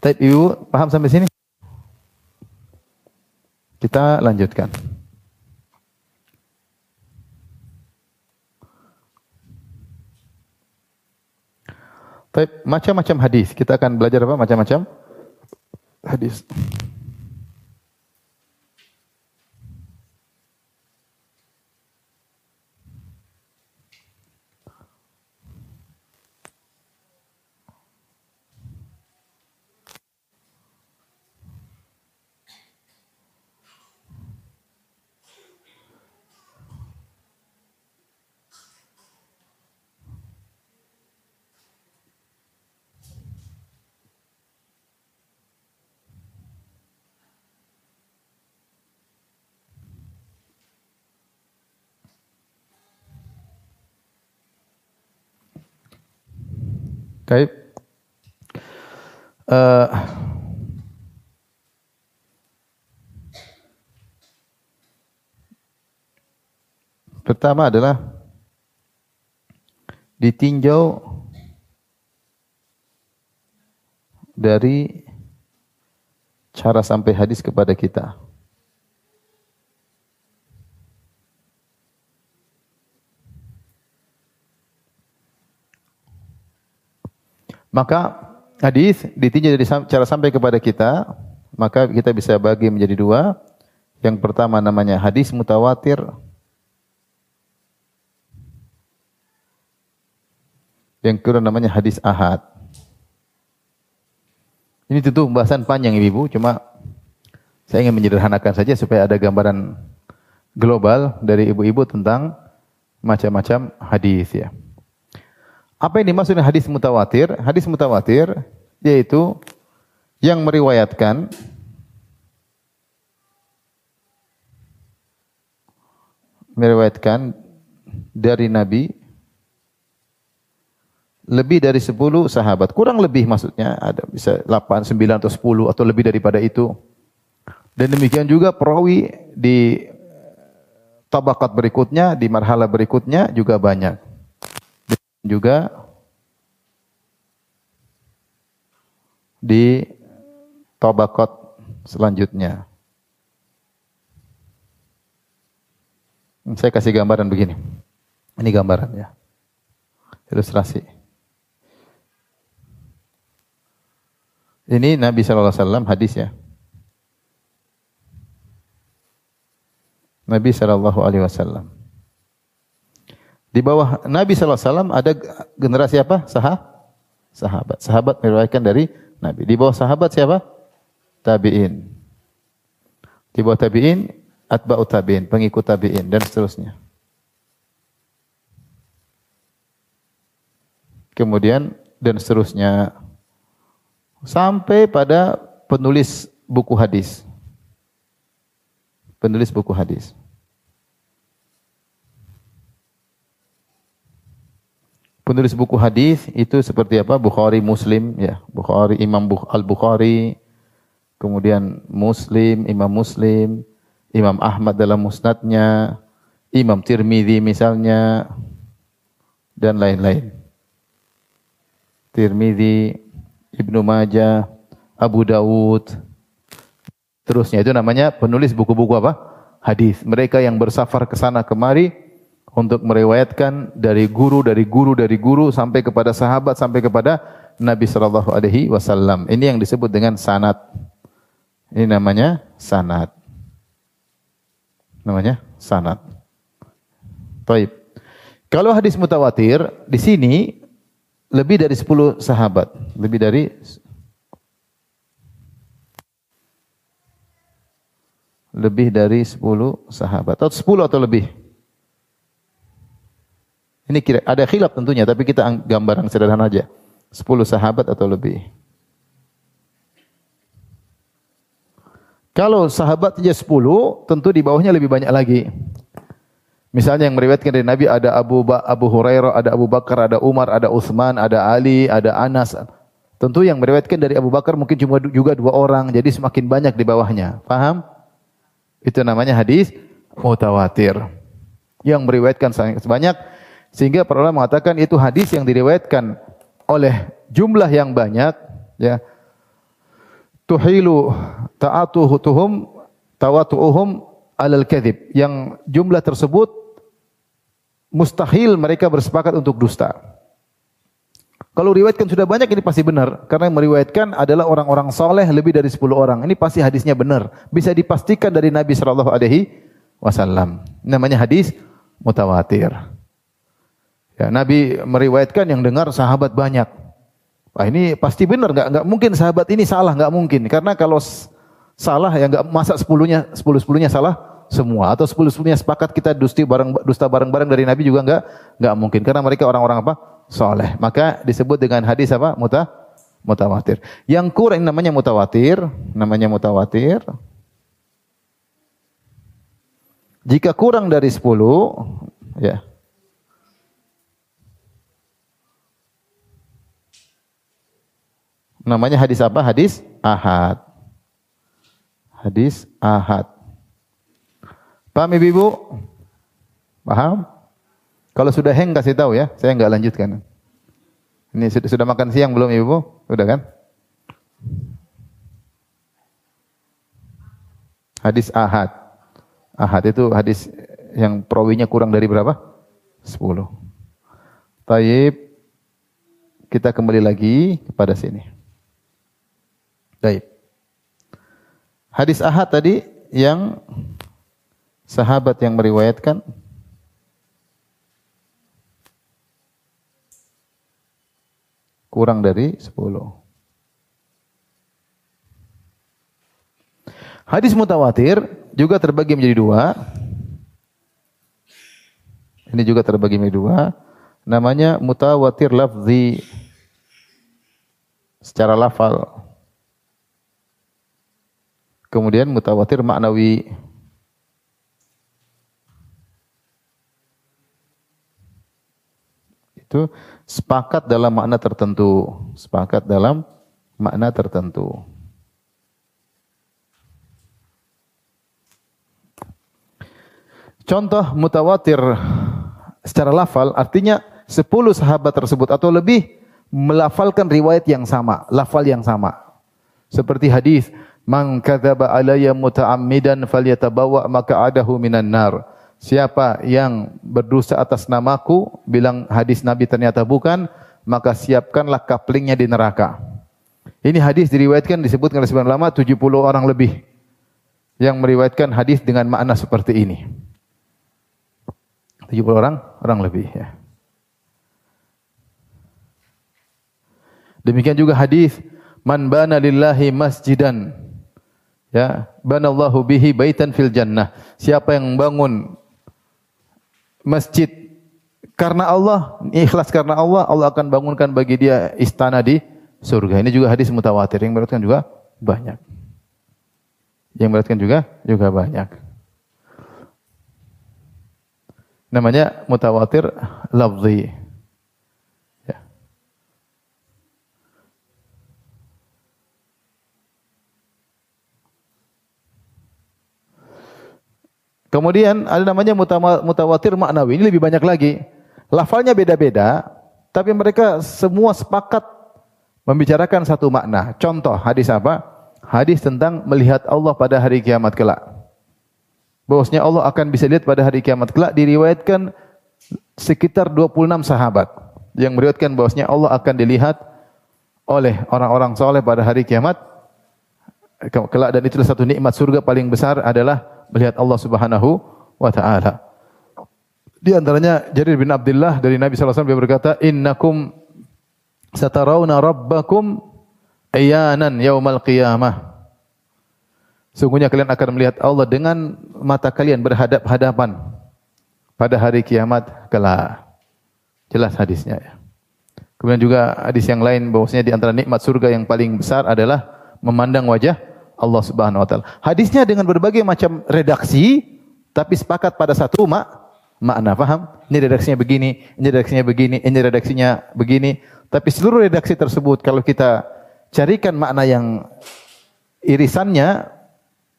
Tapi Ibu paham sampai sini? Kita lanjutkan. Macam-macam hadis. Kita akan belajar apa? Macam-macam hadis. Baik. Uh, pertama adalah ditinjau dari cara sampai hadis kepada kita. Maka hadis ditinjau dari cara sampai kepada kita, maka kita bisa bagi menjadi dua. Yang pertama namanya hadis mutawatir. Yang kedua namanya hadis ahad. Ini tentu pembahasan panjang Ibu, cuma saya ingin menyederhanakan saja supaya ada gambaran global dari ibu-ibu tentang macam-macam hadis ya. Apa yang dimaksud hadis mutawatir? Hadis mutawatir yaitu yang meriwayatkan meriwayatkan dari Nabi lebih dari 10 sahabat. Kurang lebih maksudnya ada bisa 8, 9 atau 10 atau lebih daripada itu. Dan demikian juga perawi di tabakat berikutnya, di marhala berikutnya juga banyak juga di tobakot selanjutnya. Saya kasih gambaran begini. Ini gambaran ya. Ilustrasi. Ini Nabi sallallahu alaihi wasallam hadis ya. Nabi sallallahu alaihi wasallam. Di bawah Nabi SAW ada generasi apa? Sahah? Sahabat. Sahabat meriwayatkan dari Nabi. Di bawah sahabat siapa? Tabi'in. Di bawah tabi'in, atba'u tabi'in, pengikut tabi'in, dan seterusnya. Kemudian, dan seterusnya. Sampai pada penulis buku hadis. Penulis buku hadis. Penulis buku hadis itu seperti apa? Bukhari, Muslim, ya. Bukhari, Imam Al-Bukhari, kemudian Muslim, Imam Muslim, Imam Ahmad dalam musnadnya, Imam Tirmidzi misalnya, dan lain-lain. Tirmidzi, Ibnu Majah, Abu Dawud, terusnya itu namanya penulis buku-buku apa? Hadis. Mereka yang bersafar ke sana kemari untuk meriwayatkan dari guru, dari guru, dari guru sampai kepada sahabat, sampai kepada Nabi Shallallahu Alaihi Wasallam. Ini yang disebut dengan sanad. Ini namanya sanad. Namanya sanad. Taib. Kalau hadis mutawatir di sini lebih dari 10 sahabat, lebih dari lebih dari 10 sahabat atau 10 atau lebih. Ini kira ada khilaf tentunya, tapi kita gambaran sederhana aja. 10 sahabat atau lebih. Kalau sahabat saja 10, tentu di bawahnya lebih banyak lagi. Misalnya yang meriwayatkan dari Nabi ada Abu ba Abu Hurairah, ada Abu Bakar, ada Umar, ada Utsman, ada Ali, ada Anas. Tentu yang meriwayatkan dari Abu Bakar mungkin cuma juga dua orang, jadi semakin banyak di bawahnya. Paham? Itu namanya hadis mutawatir. Yang meriwayatkan sebanyak sehingga para ulama mengatakan itu hadis yang diriwayatkan oleh jumlah yang banyak ya. Tuhilu ta'atuhum tawatu'uhum alal kadhib. Yang jumlah tersebut mustahil mereka bersepakat untuk dusta. Kalau riwayatkan sudah banyak ini pasti benar karena yang meriwayatkan adalah orang-orang soleh lebih dari 10 orang. Ini pasti hadisnya benar. Bisa dipastikan dari Nabi sallallahu alaihi wasallam. Namanya hadis mutawatir. Ya, Nabi meriwayatkan yang dengar sahabat banyak. Wah ini pasti benar, nggak nggak mungkin sahabat ini salah, nggak mungkin. Karena kalau salah ya nggak masa sepuluhnya sepuluh sepuluhnya salah semua atau sepuluh sepuluhnya sepakat kita dusti bareng dusta bareng-bareng dari Nabi juga nggak nggak mungkin karena mereka orang-orang apa soleh. Maka disebut dengan hadis apa muta mutawatir. Yang kurang namanya mutawatir, namanya mutawatir. Jika kurang dari sepuluh, ya Namanya hadis apa? Hadis ahad. Hadis ahad. Paham ibu-ibu? Paham? Kalau sudah heng kasih tahu ya, saya enggak lanjutkan. Ini sudah, sudah makan siang belum ibu? Sudah kan? Hadis ahad. Ahad itu hadis yang perawinya kurang dari berapa? 10. Taib. Kita kembali lagi kepada sini. Baik. Hadis ahad tadi yang sahabat yang meriwayatkan kurang dari 10. Hadis mutawatir juga terbagi menjadi dua. Ini juga terbagi menjadi dua. Namanya mutawatir lafzi secara lafal. Kemudian mutawatir maknawi. Itu sepakat dalam makna tertentu, sepakat dalam makna tertentu. Contoh mutawatir secara lafal artinya 10 sahabat tersebut atau lebih melafalkan riwayat yang sama, lafal yang sama. Seperti hadis Man kadzaba alayya muta'ammidan falyatabawa maq'adahu minan nar. Siapa yang berdosa atas namaku, bilang hadis Nabi ternyata bukan, maka siapkanlah kaplingnya di neraka. Ini hadis diriwayatkan disebutkan oleh sebagian ulama 70 orang lebih yang meriwayatkan hadis dengan makna seperti ini. 70 orang, orang lebih ya. Demikian juga hadis man bana lillahi masjidan Ya, banallahu bihi baitan fil jannah. Siapa yang membangun masjid karena Allah, ikhlas karena Allah, Allah akan bangunkan bagi dia istana di surga. Ini juga hadis mutawatir yang beratkan juga banyak. Yang beratkan juga juga banyak. Namanya mutawatir lafzi. Kemudian ada namanya mutawatir maknawi. Ini lebih banyak lagi. Lafalnya beda-beda, tapi mereka semua sepakat membicarakan satu makna. Contoh hadis apa? Hadis tentang melihat Allah pada hari kiamat kelak. Bahwasanya Allah akan bisa lihat pada hari kiamat kelak diriwayatkan sekitar 26 sahabat yang meriwayatkan bahwasanya Allah akan dilihat oleh orang-orang soleh pada hari kiamat kelak dan itulah satu nikmat surga paling besar adalah melihat Allah Subhanahu wa taala. Di antaranya Jarir bin Abdullah dari Nabi sallallahu alaihi wasallam berkata, "Innakum satarawna rabbakum ayanan yaumal qiyamah." Sungguhnya kalian akan melihat Allah dengan mata kalian berhadap-hadapan pada hari kiamat kelak. Jelas hadisnya ya. Kemudian juga hadis yang lain bahwasanya di antara nikmat surga yang paling besar adalah memandang wajah Allah Subhanahu wa taala. Hadisnya dengan berbagai macam redaksi tapi sepakat pada satu mak makna, paham? Ini redaksinya begini, ini redaksinya begini, ini redaksinya begini. Tapi seluruh redaksi tersebut kalau kita carikan makna yang irisannya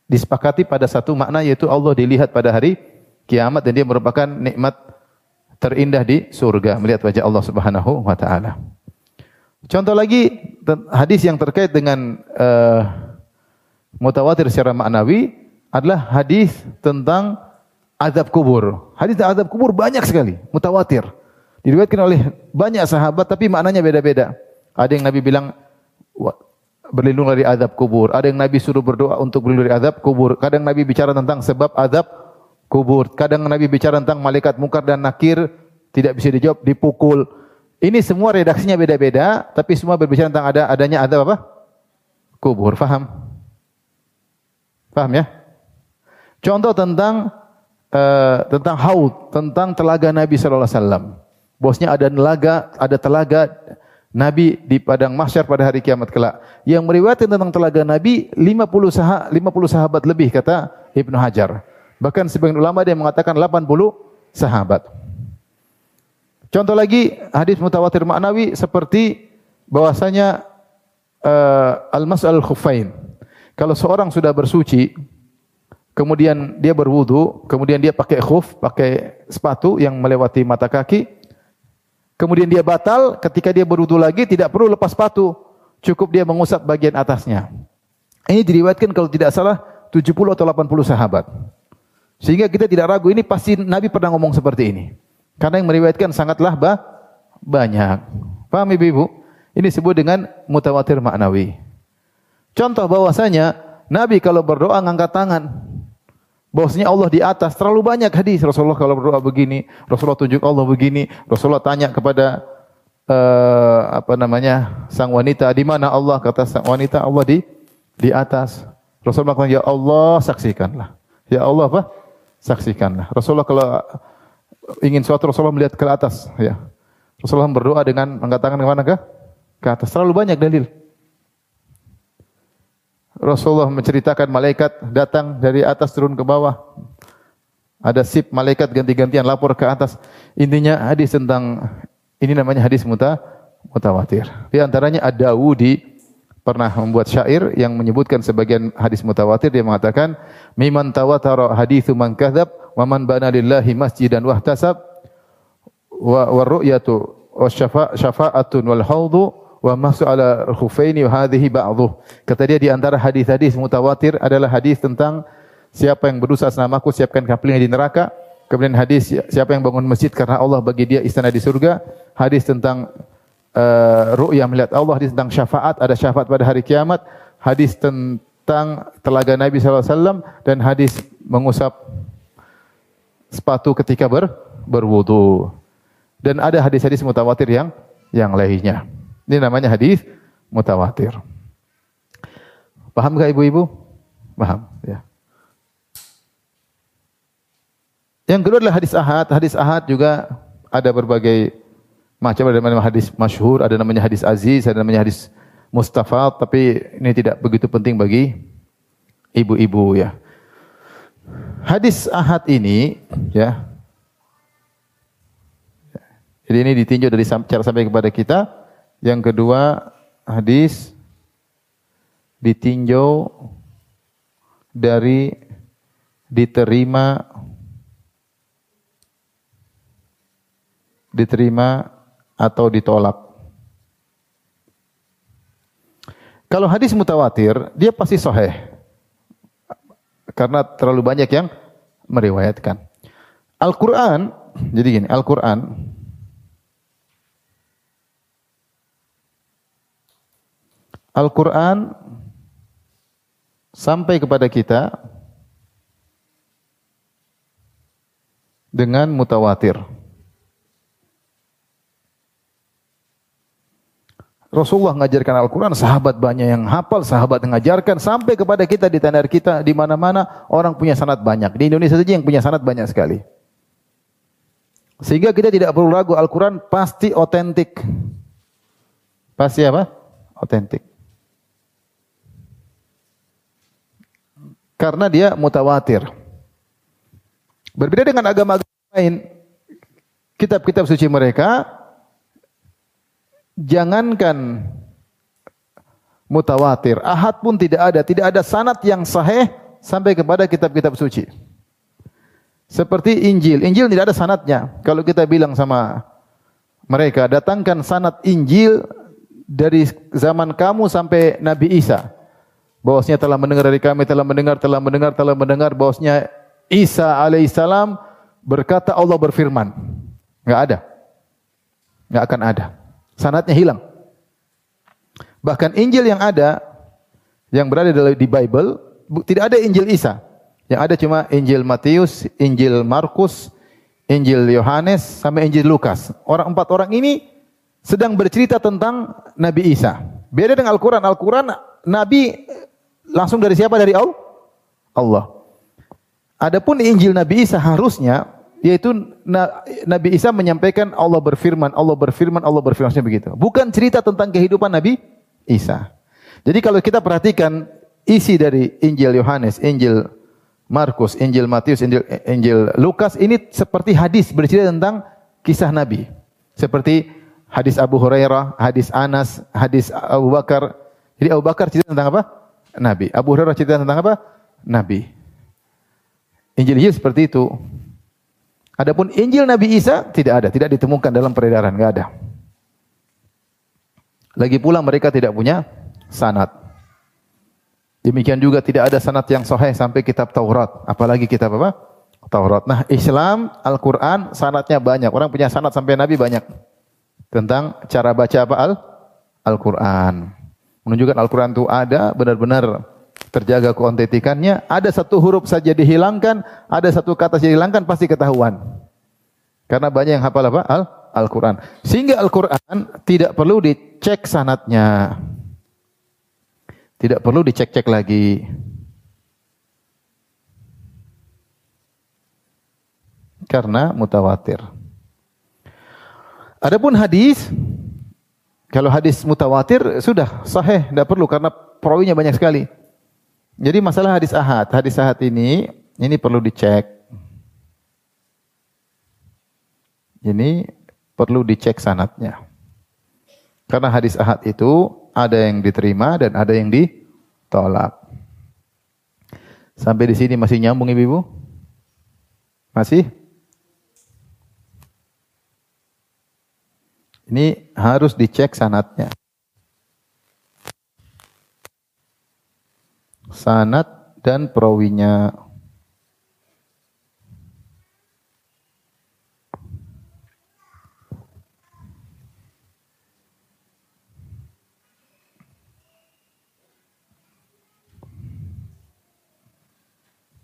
disepakati pada satu makna yaitu Allah dilihat pada hari kiamat dan dia merupakan nikmat terindah di surga melihat wajah Allah Subhanahu wa taala. Contoh lagi hadis yang terkait dengan uh, mutawatir secara maknawi adalah hadis tentang azab kubur. Hadis tentang azab kubur banyak sekali, mutawatir. Diriwayatkan oleh banyak sahabat tapi maknanya beda-beda. Ada yang Nabi bilang berlindung dari azab kubur. Ada yang Nabi suruh berdoa untuk berlindung dari azab kubur. Kadang Nabi bicara tentang sebab azab kubur. Kadang Nabi bicara tentang malaikat mungkar dan nakir tidak bisa dijawab, dipukul. Ini semua redaksinya beda-beda, tapi semua berbicara tentang ada adanya azab apa? Kubur. Faham? Paham ya? Contoh tentang uh, tentang haud, tentang telaga Nabi sallallahu alaihi wasallam. Bosnya ada telaga, ada telaga Nabi di padang mahsyar pada hari kiamat kelak. Yang meriwayatkan tentang telaga Nabi 50 sah 50 sahabat lebih kata Ibnu Hajar. Bahkan sebagian ulama dia mengatakan 80 sahabat. Contoh lagi hadis mutawatir maknawi seperti bahwasanya uh, al-mas'al khuffain. Kalau seorang sudah bersuci, kemudian dia berwudu, kemudian dia pakai khuf, pakai sepatu yang melewati mata kaki, kemudian dia batal, ketika dia berwudu lagi tidak perlu lepas sepatu, cukup dia mengusap bagian atasnya. Ini diriwayatkan kalau tidak salah 70 atau 80 sahabat. Sehingga kita tidak ragu ini pasti Nabi pernah ngomong seperti ini. Karena yang meriwayatkan sangatlah bah, banyak. Paham Ibu-ibu? Ini disebut dengan mutawatir maknawi. Contoh bahwasanya Nabi kalau berdoa ngangkat tangan. Bahwasanya Allah di atas terlalu banyak hadis Rasulullah kalau berdoa begini, Rasulullah tunjuk Allah begini, Rasulullah tanya kepada uh, apa namanya sang wanita di mana Allah kata sang wanita Allah di di atas. Rasulullah mengatakan ya Allah saksikanlah. Ya Allah apa? Saksikanlah. Rasulullah kalau ingin suatu Rasulullah melihat ke atas ya. Rasulullah berdoa dengan angkat tangan ke mana ke? Ke atas. Terlalu banyak dalil. Rasulullah menceritakan malaikat datang dari atas turun ke bawah. Ada sip malaikat ganti-gantian lapor ke atas. Intinya hadis tentang ini namanya hadis muta mutawatir. Di antaranya Ad-Dawudi pernah membuat syair yang menyebutkan sebagian hadis mutawatir dia mengatakan miman tawatara haditsu man kadzab wa man bana lillahi masjidan wahtasab wa ru'yatu wa syafa'atun wal haudhu wa masu ala khufaini hadhihi ba'dhuh. Kata dia di antara hadis-hadis mutawatir adalah hadis tentang siapa yang berdosa namaku siapkan kapalnya di neraka. Kemudian hadis siapa yang bangun masjid karena Allah bagi dia istana di surga. Hadis tentang uh, ru'yah melihat Allah, hadis tentang syafaat, ada syafaat pada hari kiamat. Hadis tentang telaga Nabi SAW dan hadis mengusap sepatu ketika ber, berwudu. Dan ada hadis-hadis mutawatir yang yang lainnya. Ini namanya hadis mutawatir. Paham gak ibu-ibu? Paham, ya. Yang kedua adalah hadis ahad. Hadis ahad juga ada berbagai macam ada namanya hadis masyhur, ada namanya hadis aziz, ada namanya hadis mustafa, tapi ini tidak begitu penting bagi ibu-ibu ya. Hadis ahad ini ya. Jadi ini ditinjau dari cara sampai kepada kita yang kedua, hadis ditinjau dari diterima diterima atau ditolak. Kalau hadis mutawatir, dia pasti sahih. Karena terlalu banyak yang meriwayatkan. Al-Quran, jadi gini, Al-Quran, Al-Quran sampai kepada kita dengan mutawatir. Rasulullah mengajarkan Al-Quran, sahabat banyak yang hafal, sahabat mengajarkan, sampai kepada kita di tanah kita, di mana-mana orang punya sanat banyak. Di Indonesia saja yang punya sanat banyak sekali. Sehingga kita tidak perlu ragu, Al-Quran pasti otentik. Pasti apa? Otentik. Karena dia mutawatir. Berbeda dengan agama-agama lain, kitab-kitab suci mereka jangankan mutawatir, ahad pun tidak ada, tidak ada sanat yang sahih sampai kepada kitab-kitab suci. Seperti Injil, Injil tidak ada sanatnya. Kalau kita bilang sama mereka, datangkan sanat Injil dari zaman kamu sampai Nabi Isa. Bahwasanya telah mendengar dari kami, telah mendengar, telah mendengar, telah mendengar bahwasanya Isa alaihissalam berkata Allah berfirman. Enggak ada. Enggak akan ada sanatnya hilang. Bahkan Injil yang ada yang berada di Bible tidak ada Injil Isa. Yang ada cuma Injil Matius, Injil Markus, Injil Yohanes sampai Injil Lukas. Orang empat orang ini sedang bercerita tentang Nabi Isa. Beda dengan Al-Quran. Al-Quran Nabi langsung dari siapa? Dari Allah. Adapun Injil Nabi Isa harusnya yaitu Nabi Isa menyampaikan Allah berfirman, Allah berfirman, Allah berfirman begitu. Bukan cerita tentang kehidupan Nabi Isa. Jadi kalau kita perhatikan isi dari Injil Yohanes, Injil Markus, Injil Matius, Injil, Injil Lukas ini seperti hadis bercerita tentang kisah Nabi. Seperti hadis Abu Hurairah, hadis Anas, hadis Abu Bakar. Jadi Abu Bakar cerita tentang apa? Nabi. Abu Hurairah cerita tentang apa? Nabi. Injil Injil seperti itu. Adapun Injil Nabi Isa tidak ada, tidak ditemukan dalam peredaran, enggak ada. Lagi pula mereka tidak punya sanad. Demikian juga tidak ada sanad yang sahih sampai kitab Taurat, apalagi kitab apa? Taurat. Nah, Islam, Al-Qur'an sanadnya banyak. Orang punya sanad sampai Nabi banyak. Tentang cara baca apa? Al Al-Qur'an. Menunjukkan Al-Qur'an itu ada benar-benar terjaga keontentikannya. Ada satu huruf saja dihilangkan, ada satu kata saja dihilangkan pasti ketahuan. Karena banyak yang hafal apa? Al Al-Quran. Sehingga Al-Quran tidak perlu dicek sanatnya. Tidak perlu dicek-cek lagi. Karena mutawatir. Adapun hadis, kalau hadis mutawatir sudah sahih, tidak perlu karena perawinya banyak sekali. Jadi masalah hadis ahad, hadis ahad ini ini perlu dicek. Ini perlu dicek sanatnya. Karena hadis ahad itu ada yang diterima dan ada yang ditolak. Sampai di sini masih nyambung Ibu? Masih? Ini harus dicek sanatnya. sanat dan perawinya.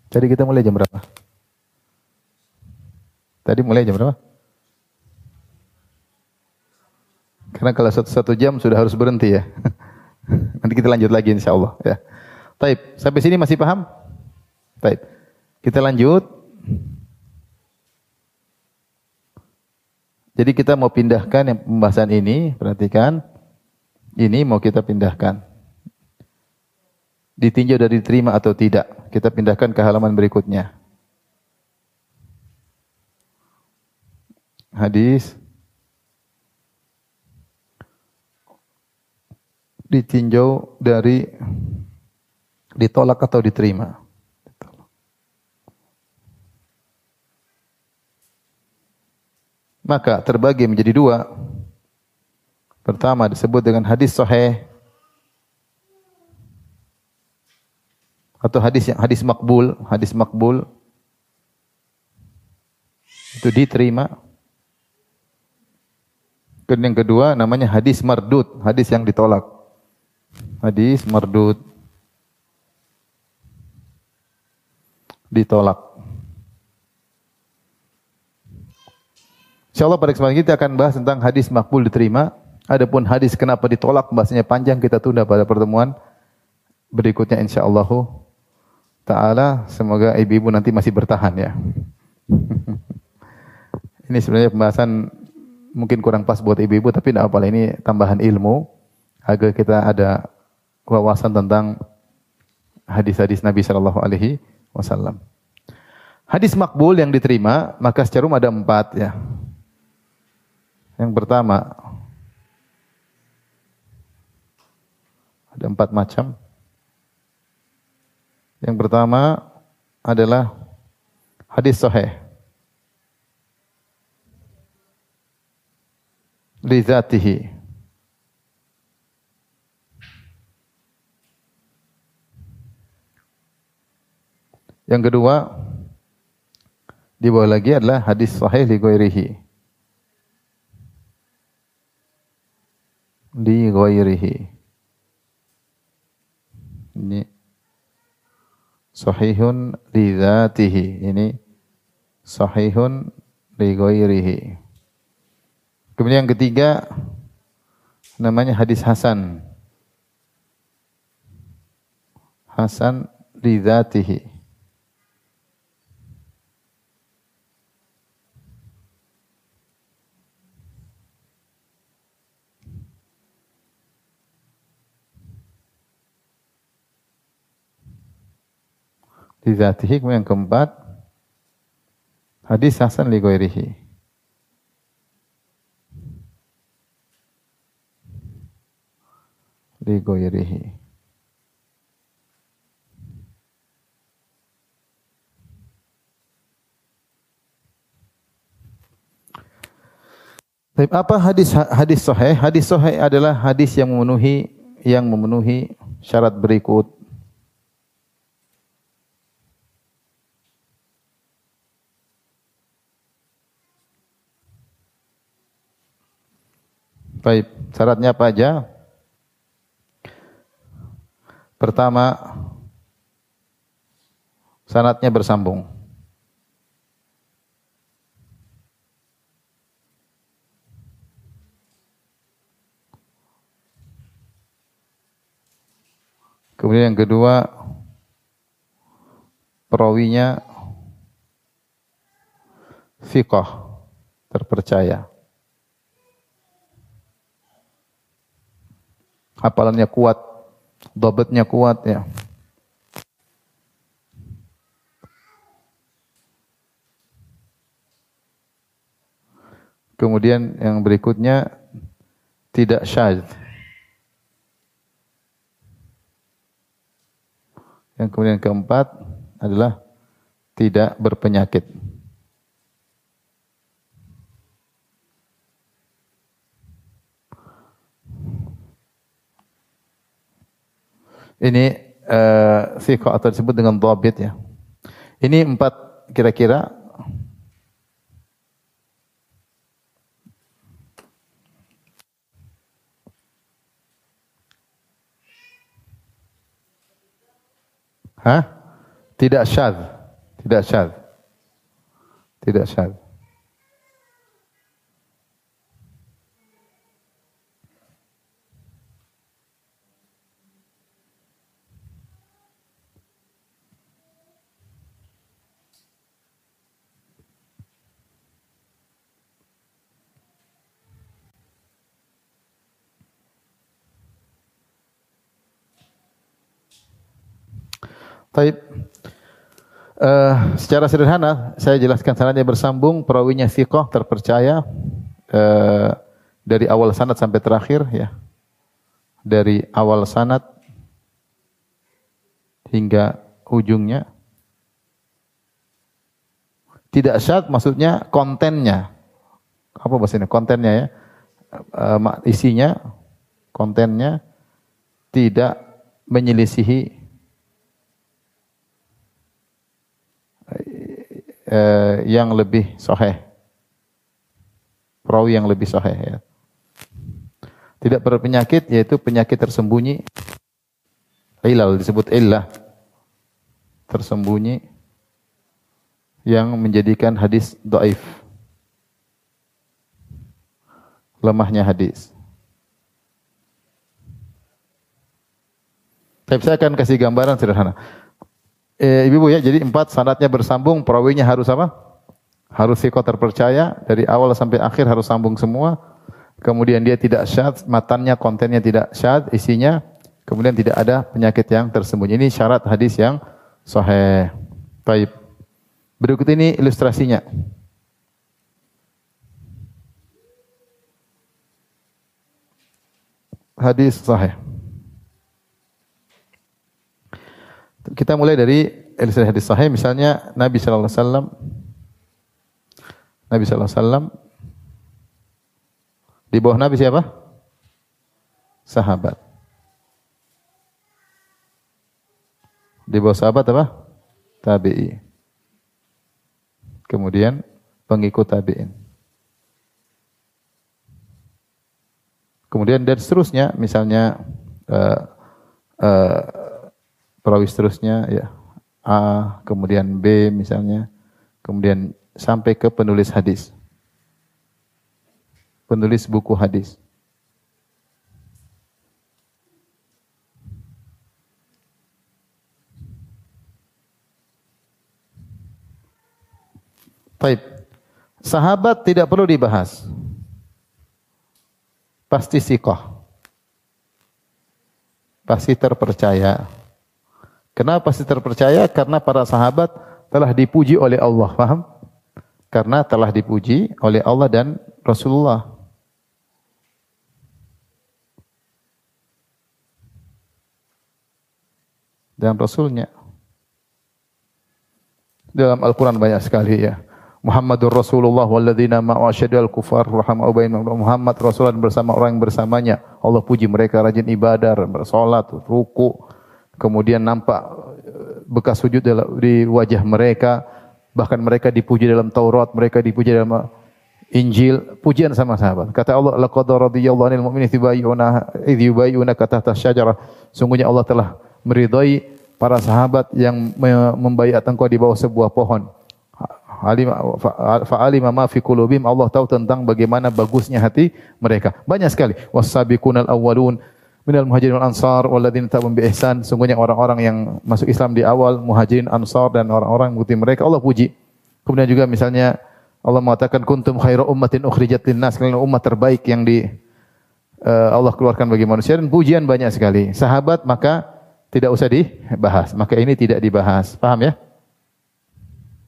Jadi kita mulai jam berapa? Tadi mulai jam berapa? Karena kalau satu, satu jam sudah harus berhenti ya. Nanti kita lanjut lagi insya Allah ya. Taib, sampai sini masih paham? Taib. Kita lanjut. Jadi kita mau pindahkan yang pembahasan ini, perhatikan. Ini mau kita pindahkan. Ditinjau dari diterima atau tidak. Kita pindahkan ke halaman berikutnya. Hadis ditinjau dari ditolak atau diterima. Maka terbagi menjadi dua. Pertama disebut dengan hadis sahih atau hadis yang hadis makbul, hadis makbul itu diterima. Dan yang kedua namanya hadis mardut, hadis yang ditolak. Hadis mardud. Ditolak. Insyaallah pada kesempatan kita akan bahas tentang hadis makbul diterima. Adapun hadis kenapa ditolak bahasanya panjang kita tunda pada pertemuan berikutnya insyaallah taala. Semoga ibu-ibu nanti masih bertahan ya. Ini sebenarnya pembahasan mungkin kurang pas buat ibu-ibu, tapi tidak apa ini tambahan ilmu agar kita ada wawasan tentang hadis-hadis Nabi Shallallahu Alaihi Wasallam. Hadis makbul yang diterima, maka secara umum ada empat ya. Yang pertama, ada empat macam. Yang pertama adalah hadis sahih. li Yang kedua, di bawah lagi adalah hadis sahih li ghairihi. Li ghairihi. Ini sahihun li dzatihi. Ini sahihun li ghairihi. Kemudian yang ketiga namanya hadis hasan. Hasan li dzatihi. Li dzatihi kemudian yang keempat hadis hasan li ghairihi. li ghairihi. Tapi apa hadis hadis sahih? Hadis sahih adalah hadis yang memenuhi yang memenuhi syarat berikut. Baik, syaratnya apa aja? Pertama, sanatnya bersambung. Kemudian yang kedua, perawinya fiqh, terpercaya. Hafalannya kuat, Dobatnya kuat ya. Kemudian yang berikutnya tidak syadz. Yang kemudian keempat adalah tidak berpenyakit. Ini uh, siqah atau disebut dengan dhabit ya. Ini empat kira-kira Hah? Tidak syad. Tidak syad. Tidak syad. Taib. Uh, secara sederhana saya jelaskan sanadnya bersambung, perawinya siqah terpercaya uh, dari awal sanad sampai terakhir ya. Dari awal sanad hingga ujungnya. Tidak syad maksudnya kontennya. apa bahasa ini kontennya ya uh, isinya kontennya tidak menyelisihi uh, yang lebih sahih. Perawi yang lebih sahih ya. Tidak berpenyakit yaitu penyakit tersembunyi. Ilal disebut illah. Tersembunyi. Yang menjadikan hadis doaif lemahnya hadis. Tapi saya akan kasih gambaran sederhana. Eh, Ibu ya, jadi empat sanatnya bersambung, perawinya harus apa? Harus sikot terpercaya, dari awal sampai akhir harus sambung semua. Kemudian dia tidak syad, matannya, kontennya tidak syad, isinya. Kemudian tidak ada penyakit yang tersembunyi. Ini syarat hadis yang sahih. Baik. Berikut ini ilustrasinya. hadis sahih. Kita mulai dari hadis sahih misalnya Nabi sallallahu alaihi wasallam Nabi sallallahu alaihi wasallam di bawah Nabi siapa? Sahabat. Di bawah sahabat apa? Tabi'i. Kemudian pengikut tabi'in. Kemudian dan seterusnya, misalnya uh, uh, perawi seterusnya ya A, kemudian B misalnya, kemudian sampai ke penulis hadis. Penulis buku hadis. Baik. Sahabat tidak perlu dibahas pasti sikoh. Pasti terpercaya. Kenapa pasti terpercaya? Karena para sahabat telah dipuji oleh Allah. Paham? Karena telah dipuji oleh Allah dan Rasulullah. Dan Rasulnya. Dalam Al-Quran banyak sekali ya. Muhammadur Rasulullah walladzina ma'u asyadul kufar rahmau bainahum Muhammad Rasulullah bersama orang yang bersamanya. Allah puji mereka rajin ibadah, bersolat, ruku. Kemudian nampak eh, bekas sujud di wajah mereka. Bahkan mereka dipuji dalam Taurat, mereka dipuji dalam Injil, pujian sama sahabat. Kata Allah, laqad radiyallahu 'anil mu'minina idh yubayyuna tahta syajarah. Sungguhnya Allah telah meridai para sahabat yang membaiat engkau di bawah sebuah pohon fa'alima ma fi qulubihim Allah tahu tentang bagaimana bagusnya hati mereka. Banyak sekali. Was-sabiqunal awwalun minal muhajirin wal ansar walladzina tabi'un bi ihsan. Sungguhnya orang-orang yang masuk Islam di awal, muhajirin, ansar dan orang-orang mengikuti mereka Allah puji. Kemudian juga misalnya Allah mengatakan kuntum khairu ummatin ukhrijat linnas, kalian umat terbaik yang di uh, Allah keluarkan bagi manusia dan pujian banyak sekali. Sahabat maka tidak usah dibahas. Maka ini tidak dibahas. Paham ya?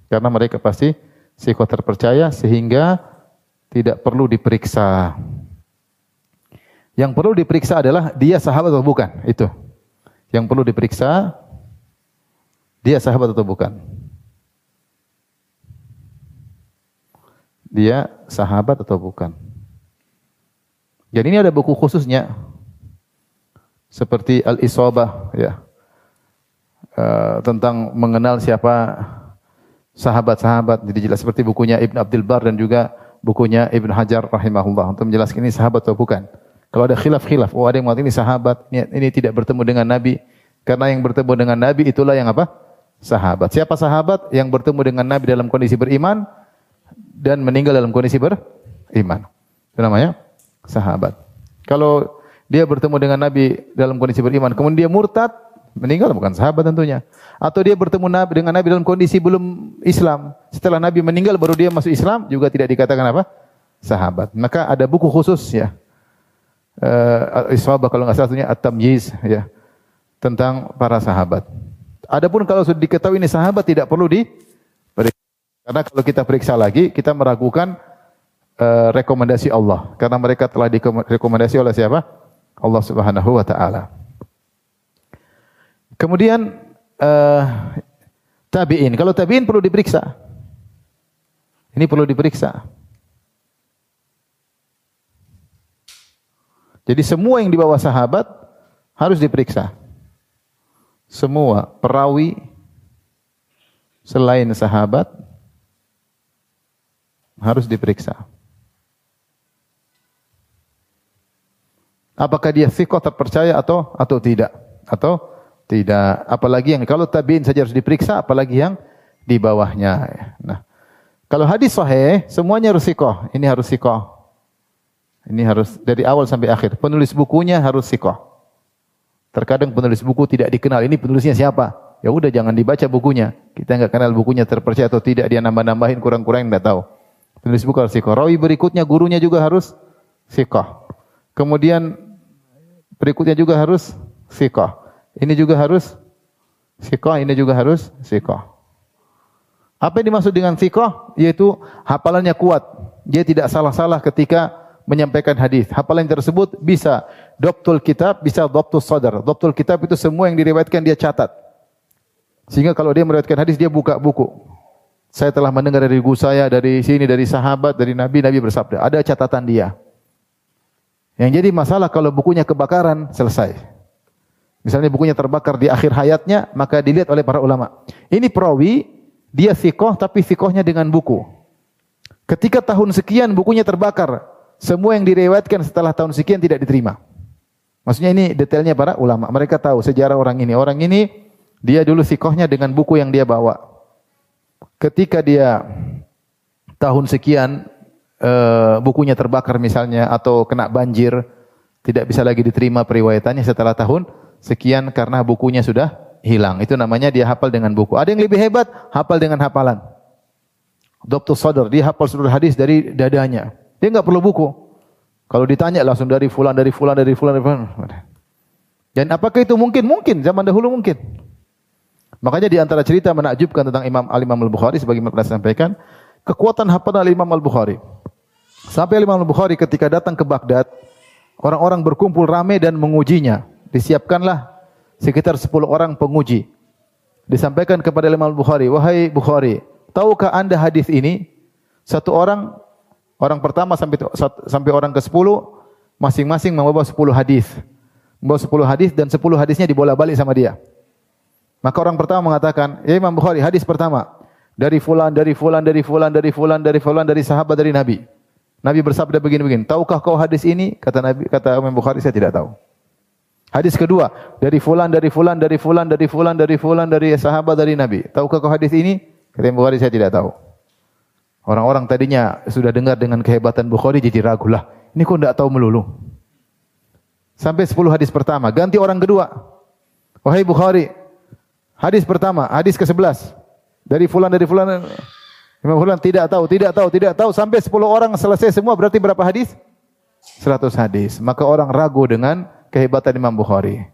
Karena mereka pasti psiko terpercaya sehingga tidak perlu diperiksa. Yang perlu diperiksa adalah dia sahabat atau bukan, itu. Yang perlu diperiksa dia sahabat atau bukan. Dia sahabat atau bukan. Jadi ini ada buku khususnya seperti Al-Isobah ya. Uh, tentang mengenal siapa sahabat-sahabat. Jadi jelas seperti bukunya Ibn Abdul Bar dan juga bukunya Ibn Hajar rahimahullah untuk menjelaskan ini sahabat atau bukan. Kalau ada khilaf-khilaf, oh ada yang mengatakan ini sahabat, ini, ini tidak bertemu dengan Nabi. Karena yang bertemu dengan Nabi itulah yang apa? Sahabat. Siapa sahabat yang bertemu dengan Nabi dalam kondisi beriman dan meninggal dalam kondisi beriman? Itu namanya sahabat. Kalau dia bertemu dengan Nabi dalam kondisi beriman, kemudian dia murtad, meninggal bukan sahabat tentunya. Atau dia bertemu Nabi dengan Nabi dalam kondisi belum Islam. Setelah Nabi meninggal baru dia masuk Islam juga tidak dikatakan apa? Sahabat. Maka ada buku khusus ya. Uh, Iswabah kalau nggak salah satunya At-Tamyiz ya. Tentang para sahabat. Adapun kalau sudah diketahui ini sahabat tidak perlu di karena kalau kita periksa lagi kita meragukan uh, rekomendasi Allah karena mereka telah direkomendasi oleh siapa? Allah Subhanahu wa taala. Kemudian uh, tabi'in. Kalau tabi'in perlu diperiksa. Ini perlu diperiksa. Jadi semua yang di bawah sahabat harus diperiksa. Semua perawi selain sahabat harus diperiksa. Apakah dia sikoh terpercaya atau atau tidak? Atau tidak? Apalagi yang kalau tabiin saja harus diperiksa, apalagi yang di bawahnya. Nah, kalau hadis sahih, semuanya harus sikoh. Ini harus sikoh. Ini harus dari awal sampai akhir. Penulis bukunya harus sikoh. Terkadang penulis buku tidak dikenal. Ini penulisnya siapa? Ya udah jangan dibaca bukunya. Kita nggak kenal bukunya terpercaya atau tidak. Dia nambah-nambahin kurang-kurang nggak tahu. Penulis buku harus sikoh. Rawi berikutnya gurunya juga harus sikoh. Kemudian Berikutnya juga harus sikoh. Ini juga harus sikoh, ini juga harus sikoh. Apa yang dimaksud dengan sikoh? Yaitu hafalannya kuat. Dia tidak salah-salah ketika menyampaikan hadis. Hafalan tersebut bisa doktul kitab, bisa doktul sadar. Doktul kitab itu semua yang diriwayatkan dia catat. Sehingga kalau dia meriwayatkan hadis, dia buka buku. Saya telah mendengar dari guru saya, dari sini, dari sahabat, dari Nabi, Nabi bersabda. Ada catatan dia. Yang jadi masalah kalau bukunya kebakaran, selesai. Misalnya bukunya terbakar di akhir hayatnya, maka dilihat oleh para ulama. Ini perawi, dia sikoh tapi sikohnya dengan buku. Ketika tahun sekian bukunya terbakar, semua yang direwetkan setelah tahun sekian tidak diterima. Maksudnya ini detailnya para ulama. Mereka tahu sejarah orang ini. Orang ini dia dulu sikohnya dengan buku yang dia bawa. Ketika dia tahun sekian uh, bukunya terbakar misalnya atau kena banjir, tidak bisa lagi diterima periwayatannya setelah tahun sekian karena bukunya sudah hilang. Itu namanya dia hafal dengan buku. Ada yang lebih hebat, hafal dengan hafalan. Dokter Sadar, dia hafal seluruh hadis dari dadanya. Dia nggak perlu buku. Kalau ditanya langsung dari fulan, dari fulan, dari fulan, dari fulan. Dan apakah itu mungkin? Mungkin, zaman dahulu mungkin. Makanya di antara cerita menakjubkan tentang Imam Al-Imam Al-Bukhari sebagaimana pernah sampaikan, kekuatan hafalan Al-Imam Al-Bukhari. Sampai Imam Bukhari ketika datang ke Baghdad, orang-orang berkumpul ramai dan mengujinya. Disiapkanlah sekitar 10 orang penguji. Disampaikan kepada Imam Bukhari, "Wahai Bukhari, tahukah Anda hadis ini?" Satu orang orang pertama sampai sampai orang ke-10 masing-masing membawa 10 hadis. Membawa 10 hadis dan 10 hadisnya dibola-balik sama dia. Maka orang pertama mengatakan, "Ya Imam Bukhari, hadis pertama dari fulan, dari fulan, dari fulan, dari fulan, dari fulan, dari sahabat, dari Nabi." Nabi bersabda begini-begini. Tahukah kau hadis ini? Kata Nabi, kata Imam Bukhari, saya tidak tahu. Hadis kedua, dari fulan, dari fulan, dari fulan, dari fulan, dari fulan, dari sahabat, dari Nabi. Tahukah kau hadis ini? Kata Imam Bukhari, saya tidak tahu. Orang-orang tadinya sudah dengar dengan kehebatan Bukhari, jadi ragu lah. Ini kok tidak tahu melulu. Sampai 10 hadis pertama. Ganti orang kedua. Wahai Bukhari, hadis pertama, hadis ke-11. Dari fulan, dari fulan, Imam Fulan tidak tahu, tidak tahu, tidak tahu sampai 10 orang selesai semua berarti berapa hadis? 100 hadis. Maka orang ragu dengan kehebatan Imam Bukhari.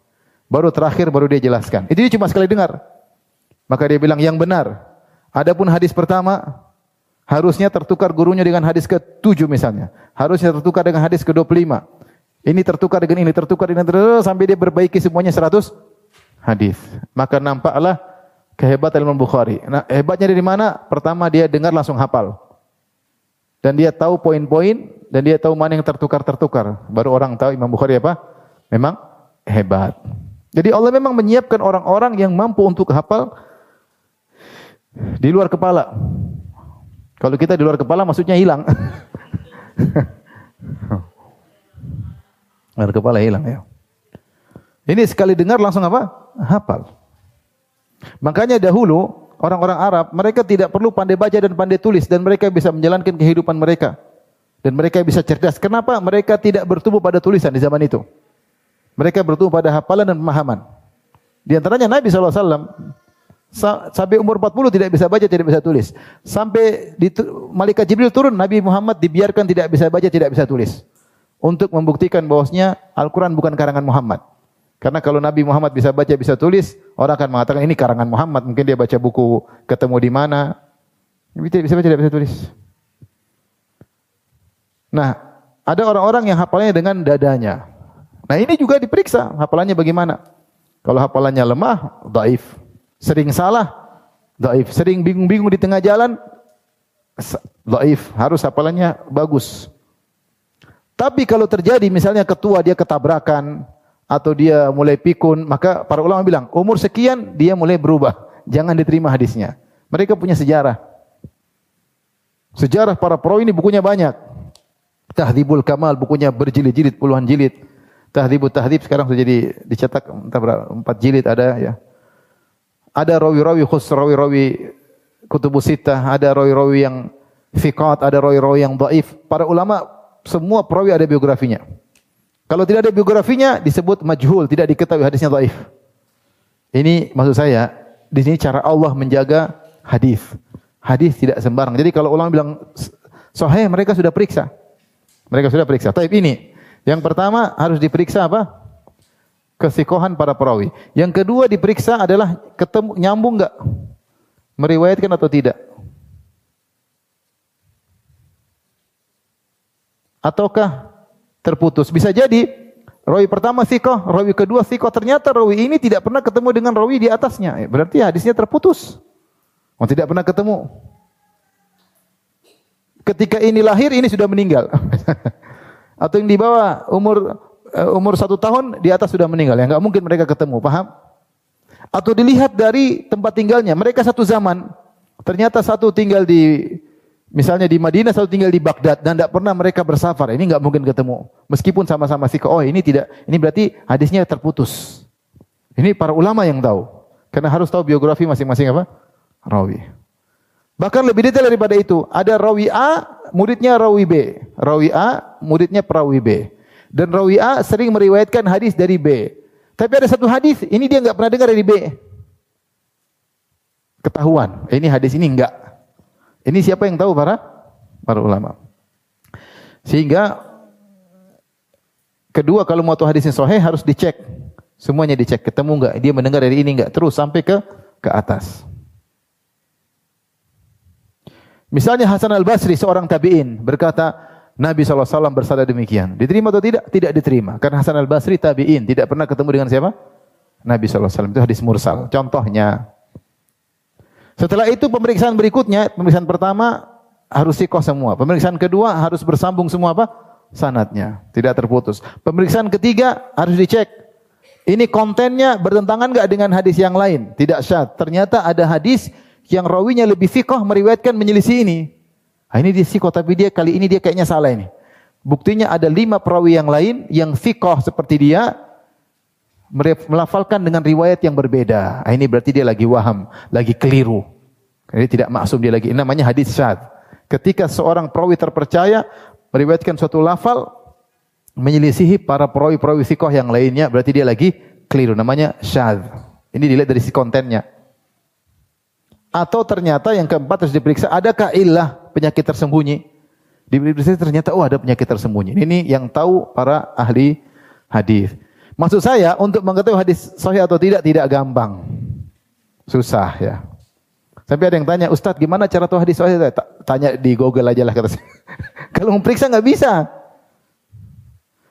Baru terakhir baru dia jelaskan. Dia cuma sekali dengar. Maka dia bilang yang benar. Adapun hadis pertama harusnya tertukar gurunya dengan hadis ke-7 misalnya. Harusnya tertukar dengan hadis ke-25. Ini tertukar dengan ini, tertukar dengan terus sampai dia berbaiki semuanya 100 hadis. Maka nampaklah kehebatan Imam Bukhari. Nah, hebatnya dari mana? Pertama dia dengar langsung hafal. Dan dia tahu poin-poin dan dia tahu mana yang tertukar-tertukar. Baru orang tahu Imam Bukhari apa? Memang hebat. Jadi Allah memang menyiapkan orang-orang yang mampu untuk hafal di luar kepala. Kalau kita di luar kepala maksudnya hilang. luar kepala hilang ya. Ini sekali dengar langsung apa? Hafal. Makanya dahulu orang-orang Arab mereka tidak perlu pandai baca dan pandai tulis dan mereka bisa menjalankan kehidupan mereka. Dan mereka bisa cerdas. Kenapa? Mereka tidak bertumbuh pada tulisan di zaman itu. Mereka bertumbuh pada hafalan dan pemahaman. Di antaranya Nabi SAW sampai umur 40 tidak bisa baca, tidak bisa tulis. Sampai di, malaikat Jibril turun, Nabi Muhammad dibiarkan tidak bisa baca, tidak bisa tulis. Untuk membuktikan bahwasanya Al-Quran bukan karangan Muhammad. Karena kalau Nabi Muhammad bisa baca, bisa tulis, orang akan mengatakan ini karangan Muhammad. Mungkin dia baca buku ketemu di mana. Tidak bisa baca, tidak bisa tulis. Nah, ada orang-orang yang hafalannya dengan dadanya. Nah ini juga diperiksa hafalannya bagaimana. Kalau hafalannya lemah, daif. Sering salah, daif. Sering bingung-bingung di tengah jalan, daif. Harus hafalannya bagus. Tapi kalau terjadi misalnya ketua dia ketabrakan atau dia mulai pikun, maka para ulama bilang umur sekian dia mulai berubah, jangan diterima hadisnya. Mereka punya sejarah. Sejarah para perawi ini bukunya banyak. Tahdhibul Kamal bukunya berjilid-jilid puluhan jilid. Tahdhibut Tahdhib sekarang sudah jadi dicetak entah berapa empat jilid ada ya. Ada rawi-rawi khusus rawi-rawi kutubus sittah, ada rawi-rawi yang fiqat, ada rawi-rawi yang dhaif. Para ulama semua perawi ada biografinya. Kalau tidak ada biografinya disebut majhul, tidak diketahui hadisnya dhaif. Ini maksud saya, di sini cara Allah menjaga hadis. Hadis tidak sembarang. Jadi kalau ulama bilang sahih mereka sudah periksa. Mereka sudah periksa. Tapi ini yang pertama harus diperiksa apa? Kesikohan para perawi. Yang kedua diperiksa adalah ketemu nyambung enggak? Meriwayatkan atau tidak? Ataukah terputus? Bisa jadi rawi pertama sikoh, rawi kedua sikoh. Ternyata rawi ini tidak pernah ketemu dengan rawi di atasnya. Berarti hadisnya terputus. Oh, tidak pernah ketemu. Ketika ini lahir, ini sudah meninggal. Atau yang dibawa umur umur satu tahun di atas sudah meninggal. Ya nggak mungkin mereka ketemu, paham? Atau dilihat dari tempat tinggalnya. Mereka satu zaman. Ternyata satu tinggal di misalnya di Madinah, satu tinggal di Baghdad dan tidak pernah mereka bersafar. Ini nggak mungkin ketemu. Meskipun sama-sama sih, oh ini tidak, ini berarti hadisnya terputus. Ini para ulama yang tahu. Karena harus tahu biografi masing-masing apa? rawi. Bahkan lebih detail daripada itu, ada rawi A, muridnya rawi B. Rawi A, muridnya perawi B. Dan rawi A sering meriwayatkan hadis dari B. Tapi ada satu hadis, ini dia nggak pernah dengar dari B. Ketahuan, ini hadis ini enggak. Ini siapa yang tahu para para ulama. Sehingga kedua kalau mau tahu hadisnya sahih harus dicek. Semuanya dicek, ketemu enggak? Dia mendengar dari ini enggak? Terus sampai ke ke atas. Misalnya Hasan al-Basri seorang tabi'in berkata, Nabi SAW bersabda demikian. Diterima atau tidak? Tidak diterima. Karena Hasan al-Basri tabi'in. Tidak pernah ketemu dengan siapa? Nabi SAW. Itu hadis mursal. Contohnya. Setelah itu pemeriksaan berikutnya, pemeriksaan pertama harus sikoh semua. Pemeriksaan kedua harus bersambung semua apa? Sanatnya. Tidak terputus. Pemeriksaan ketiga harus dicek. Ini kontennya bertentangan enggak dengan hadis yang lain? Tidak syad. Ternyata ada hadis yang rawinya lebih fikoh meriwayatkan menyelisih ini. Nah, ini dia fikoh tapi dia kali ini dia kayaknya salah ini. Buktinya ada lima perawi yang lain yang fikoh seperti dia melafalkan dengan riwayat yang berbeda. Nah, ini berarti dia lagi waham, lagi keliru. Ini tidak maksum dia lagi. Ini namanya hadis syad. Ketika seorang perawi terpercaya meriwayatkan suatu lafal menyelisihi para perawi-perawi fikoh yang lainnya, berarti dia lagi keliru. Namanya syad. Ini dilihat dari si kontennya. Atau ternyata yang keempat harus diperiksa, adakah ilah penyakit tersembunyi? Diperiksa ternyata, oh ada penyakit tersembunyi. Ini yang tahu para ahli hadis. Maksud saya, untuk mengetahui hadis sahih atau tidak, tidak gampang. Susah ya. Sampai ada yang tanya, Ustadz gimana cara tahu hadis sahih? Tanya di Google aja lah kata saya. Kalau memperiksa nggak bisa.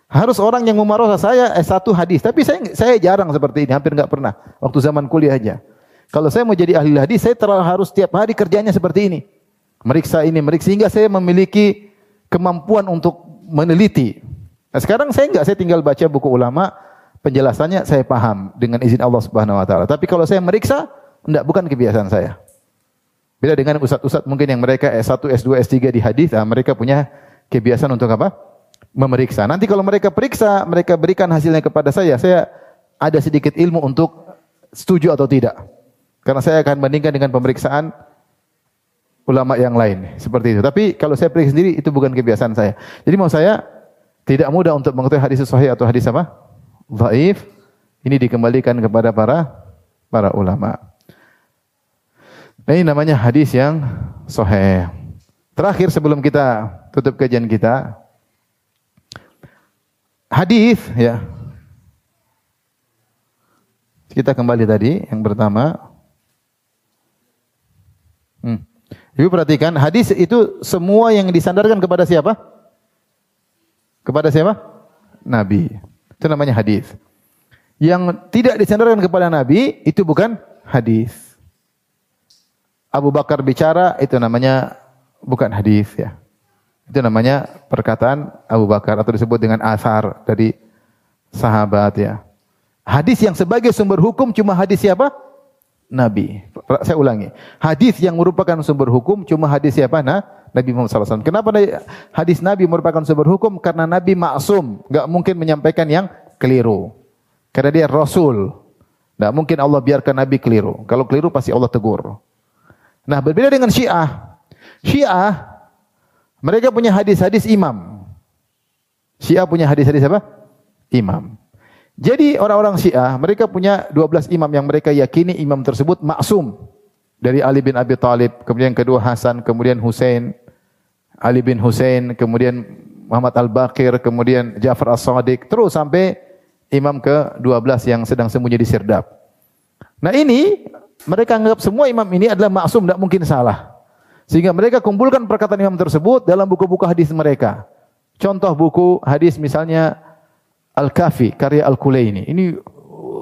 Harus orang yang memarah saya eh, satu hadis. Tapi saya saya jarang seperti ini, hampir nggak pernah. Waktu zaman kuliah aja. Kalau saya mau jadi ahli hadis, saya harus setiap hari kerjanya seperti ini. Meriksa ini, meriksa sehingga saya memiliki kemampuan untuk meneliti. Nah, sekarang saya enggak, saya tinggal baca buku ulama, penjelasannya saya paham dengan izin Allah Subhanahu wa taala. Tapi kalau saya meriksa, enggak bukan kebiasaan saya. Beda dengan ustaz-ustaz mungkin yang mereka S1, S2, S3 di hadis, nah, mereka punya kebiasaan untuk apa? Memeriksa. Nanti kalau mereka periksa, mereka berikan hasilnya kepada saya, saya ada sedikit ilmu untuk setuju atau tidak. Karena saya akan bandingkan dengan pemeriksaan ulama yang lain seperti itu. Tapi kalau saya periksa sendiri itu bukan kebiasaan saya. Jadi mau saya tidak mudah untuk mengetahui hadis sahih atau hadis apa? Dhaif. Ini dikembalikan kepada para para ulama. Nah, ini namanya hadis yang sahih. Terakhir sebelum kita tutup kajian kita, hadis ya. Kita kembali tadi yang pertama Ibu perhatikan, hadis itu semua yang disandarkan kepada siapa? Kepada siapa? Nabi. Itu namanya hadis. Yang tidak disandarkan kepada Nabi itu bukan hadis. Abu Bakar bicara itu namanya bukan hadis ya. Itu namanya perkataan Abu Bakar atau disebut dengan asar dari sahabat ya. Hadis yang sebagai sumber hukum cuma hadis siapa? Nabi. Saya ulangi. Hadis yang merupakan sumber hukum cuma hadis siapa? Nah, Nabi Muhammad SAW. Kenapa hadis Nabi merupakan sumber hukum? Karena Nabi maksum, nggak mungkin menyampaikan yang keliru. Karena dia Rasul. Nggak mungkin Allah biarkan Nabi keliru. Kalau keliru pasti Allah tegur. Nah berbeda dengan Syiah. Syiah mereka punya hadis-hadis imam. Syiah punya hadis-hadis apa? Imam. Jadi orang-orang Syiah, mereka punya 12 imam yang mereka yakini imam tersebut maksum. Dari Ali bin Abi Thalib, kemudian kedua Hasan, kemudian Hussein, Ali bin Hussein, kemudian Muhammad Al-Baqir, kemudian Ja'far As-Sadiq, terus sampai imam ke-12 yang sedang sembunyi di Sirdap. Nah ini, mereka anggap semua imam ini adalah maksum, tidak mungkin salah. Sehingga mereka kumpulkan perkataan imam tersebut dalam buku-buku hadis mereka. Contoh buku hadis misalnya Al-Kafi, karya Al-Kulaini. Ini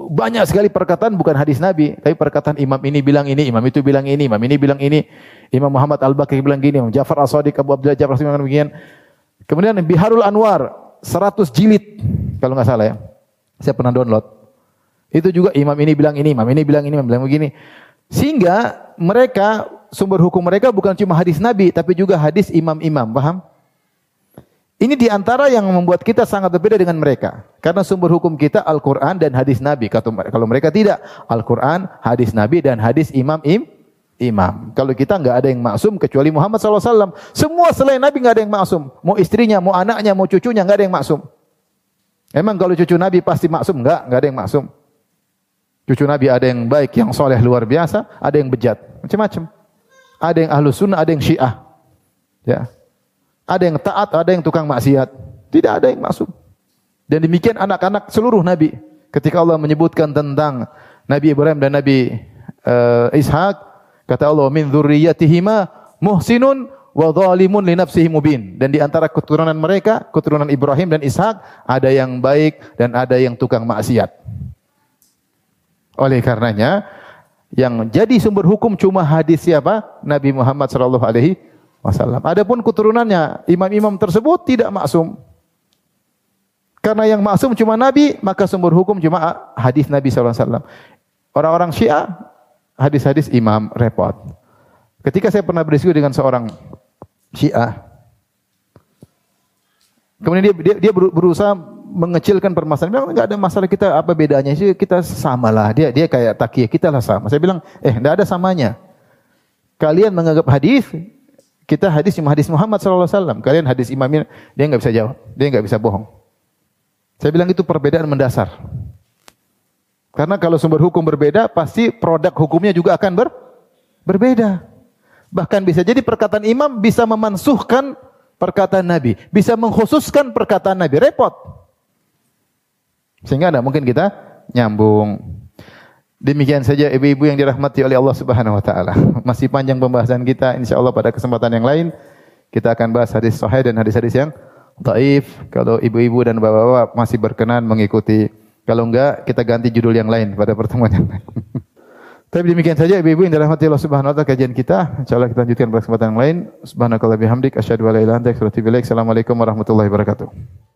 banyak sekali perkataan bukan hadis Nabi, tapi perkataan imam ini bilang ini, imam itu bilang ini, imam ini bilang ini. Imam Muhammad Al-Baqir bilang gini, Imam Ja'far As-Sadiq, Abu Abdullah Ja'far bilang begini. Kemudian Biharul Anwar, 100 jilid kalau nggak salah ya. Saya pernah download. Itu juga imam ini bilang ini, imam ini bilang ini, imam bilang begini. Sehingga mereka sumber hukum mereka bukan cuma hadis Nabi, tapi juga hadis imam-imam, paham? Ini di antara yang membuat kita sangat berbeda dengan mereka. Karena sumber hukum kita Al-Quran dan hadis Nabi. Kalau mereka tidak, Al-Quran, hadis Nabi dan hadis imam-im, imam. Kalau kita nggak ada yang maksum kecuali Muhammad SAW. Semua selain Nabi nggak ada yang maksum. Mau istrinya, mau anaknya, mau cucunya nggak ada yang maksum. Emang kalau cucu Nabi pasti maksum? Enggak, enggak ada yang maksum. Cucu Nabi ada yang baik, yang soleh luar biasa, ada yang bejat, macam-macam. Ada yang ahlu sunnah, ada yang syiah. Ya. Ada yang taat, ada yang tukang maksiat. Tidak ada yang maksum. Dan demikian anak-anak seluruh Nabi. Ketika Allah menyebutkan tentang Nabi Ibrahim dan Nabi uh, Ishak, kata Allah, min dzurriyyatihima muhsinun wa zalimun li nafsihi mubin. Dan di antara keturunan mereka, keturunan Ibrahim dan Ishak, ada yang baik dan ada yang tukang maksiat. Oleh karenanya, yang jadi sumber hukum cuma hadis siapa? Nabi Muhammad sallallahu alaihi wasallam. Adapun keturunannya, imam-imam tersebut tidak maksum. Karena yang maksum cuma Nabi, maka sumber hukum cuma hadis Nabi wasallam. Orang-orang Syiah hadis-hadis imam repot. Ketika saya pernah berdiskusi dengan seorang Syiah. Kemudian dia dia, dia berusaha mengecilkan permasalahan. Bilang enggak ada masalah kita apa bedanya sih kita samalah. Dia dia kayak takiyah kita lah sama. Saya bilang eh enggak ada samanya. Kalian menganggap hadis kita hadis cuma hadis Muhammad SAW. Kalian hadis imamnya dia enggak bisa jawab. Dia enggak bisa bohong. Saya bilang itu perbedaan mendasar. Karena kalau sumber hukum berbeda, pasti produk hukumnya juga akan ber, berbeda. Bahkan bisa jadi perkataan imam bisa memansuhkan perkataan Nabi. Bisa mengkhususkan perkataan Nabi. Repot. Sehingga tidak mungkin kita nyambung. Demikian saja ibu-ibu yang dirahmati oleh Allah Subhanahu wa taala. Masih panjang pembahasan kita insyaallah pada kesempatan yang lain kita akan bahas hadis sahih dan hadis-hadis yang dhaif. Kalau ibu-ibu dan bapak-bapak masih berkenan mengikuti. Kalau enggak kita ganti judul yang lain pada pertemuan yang lain. Tapi demikian saja ibu-ibu yang dirahmati Allah Subhanahu wa taala kajian kita. Insyaallah kita lanjutkan pada kesempatan yang lain. Subhanakallah bihamdik asyhadu an la ilaha illa anta astaghfiruka wa atubu ilaik. Assalamualaikum warahmatullahi wabarakatuh.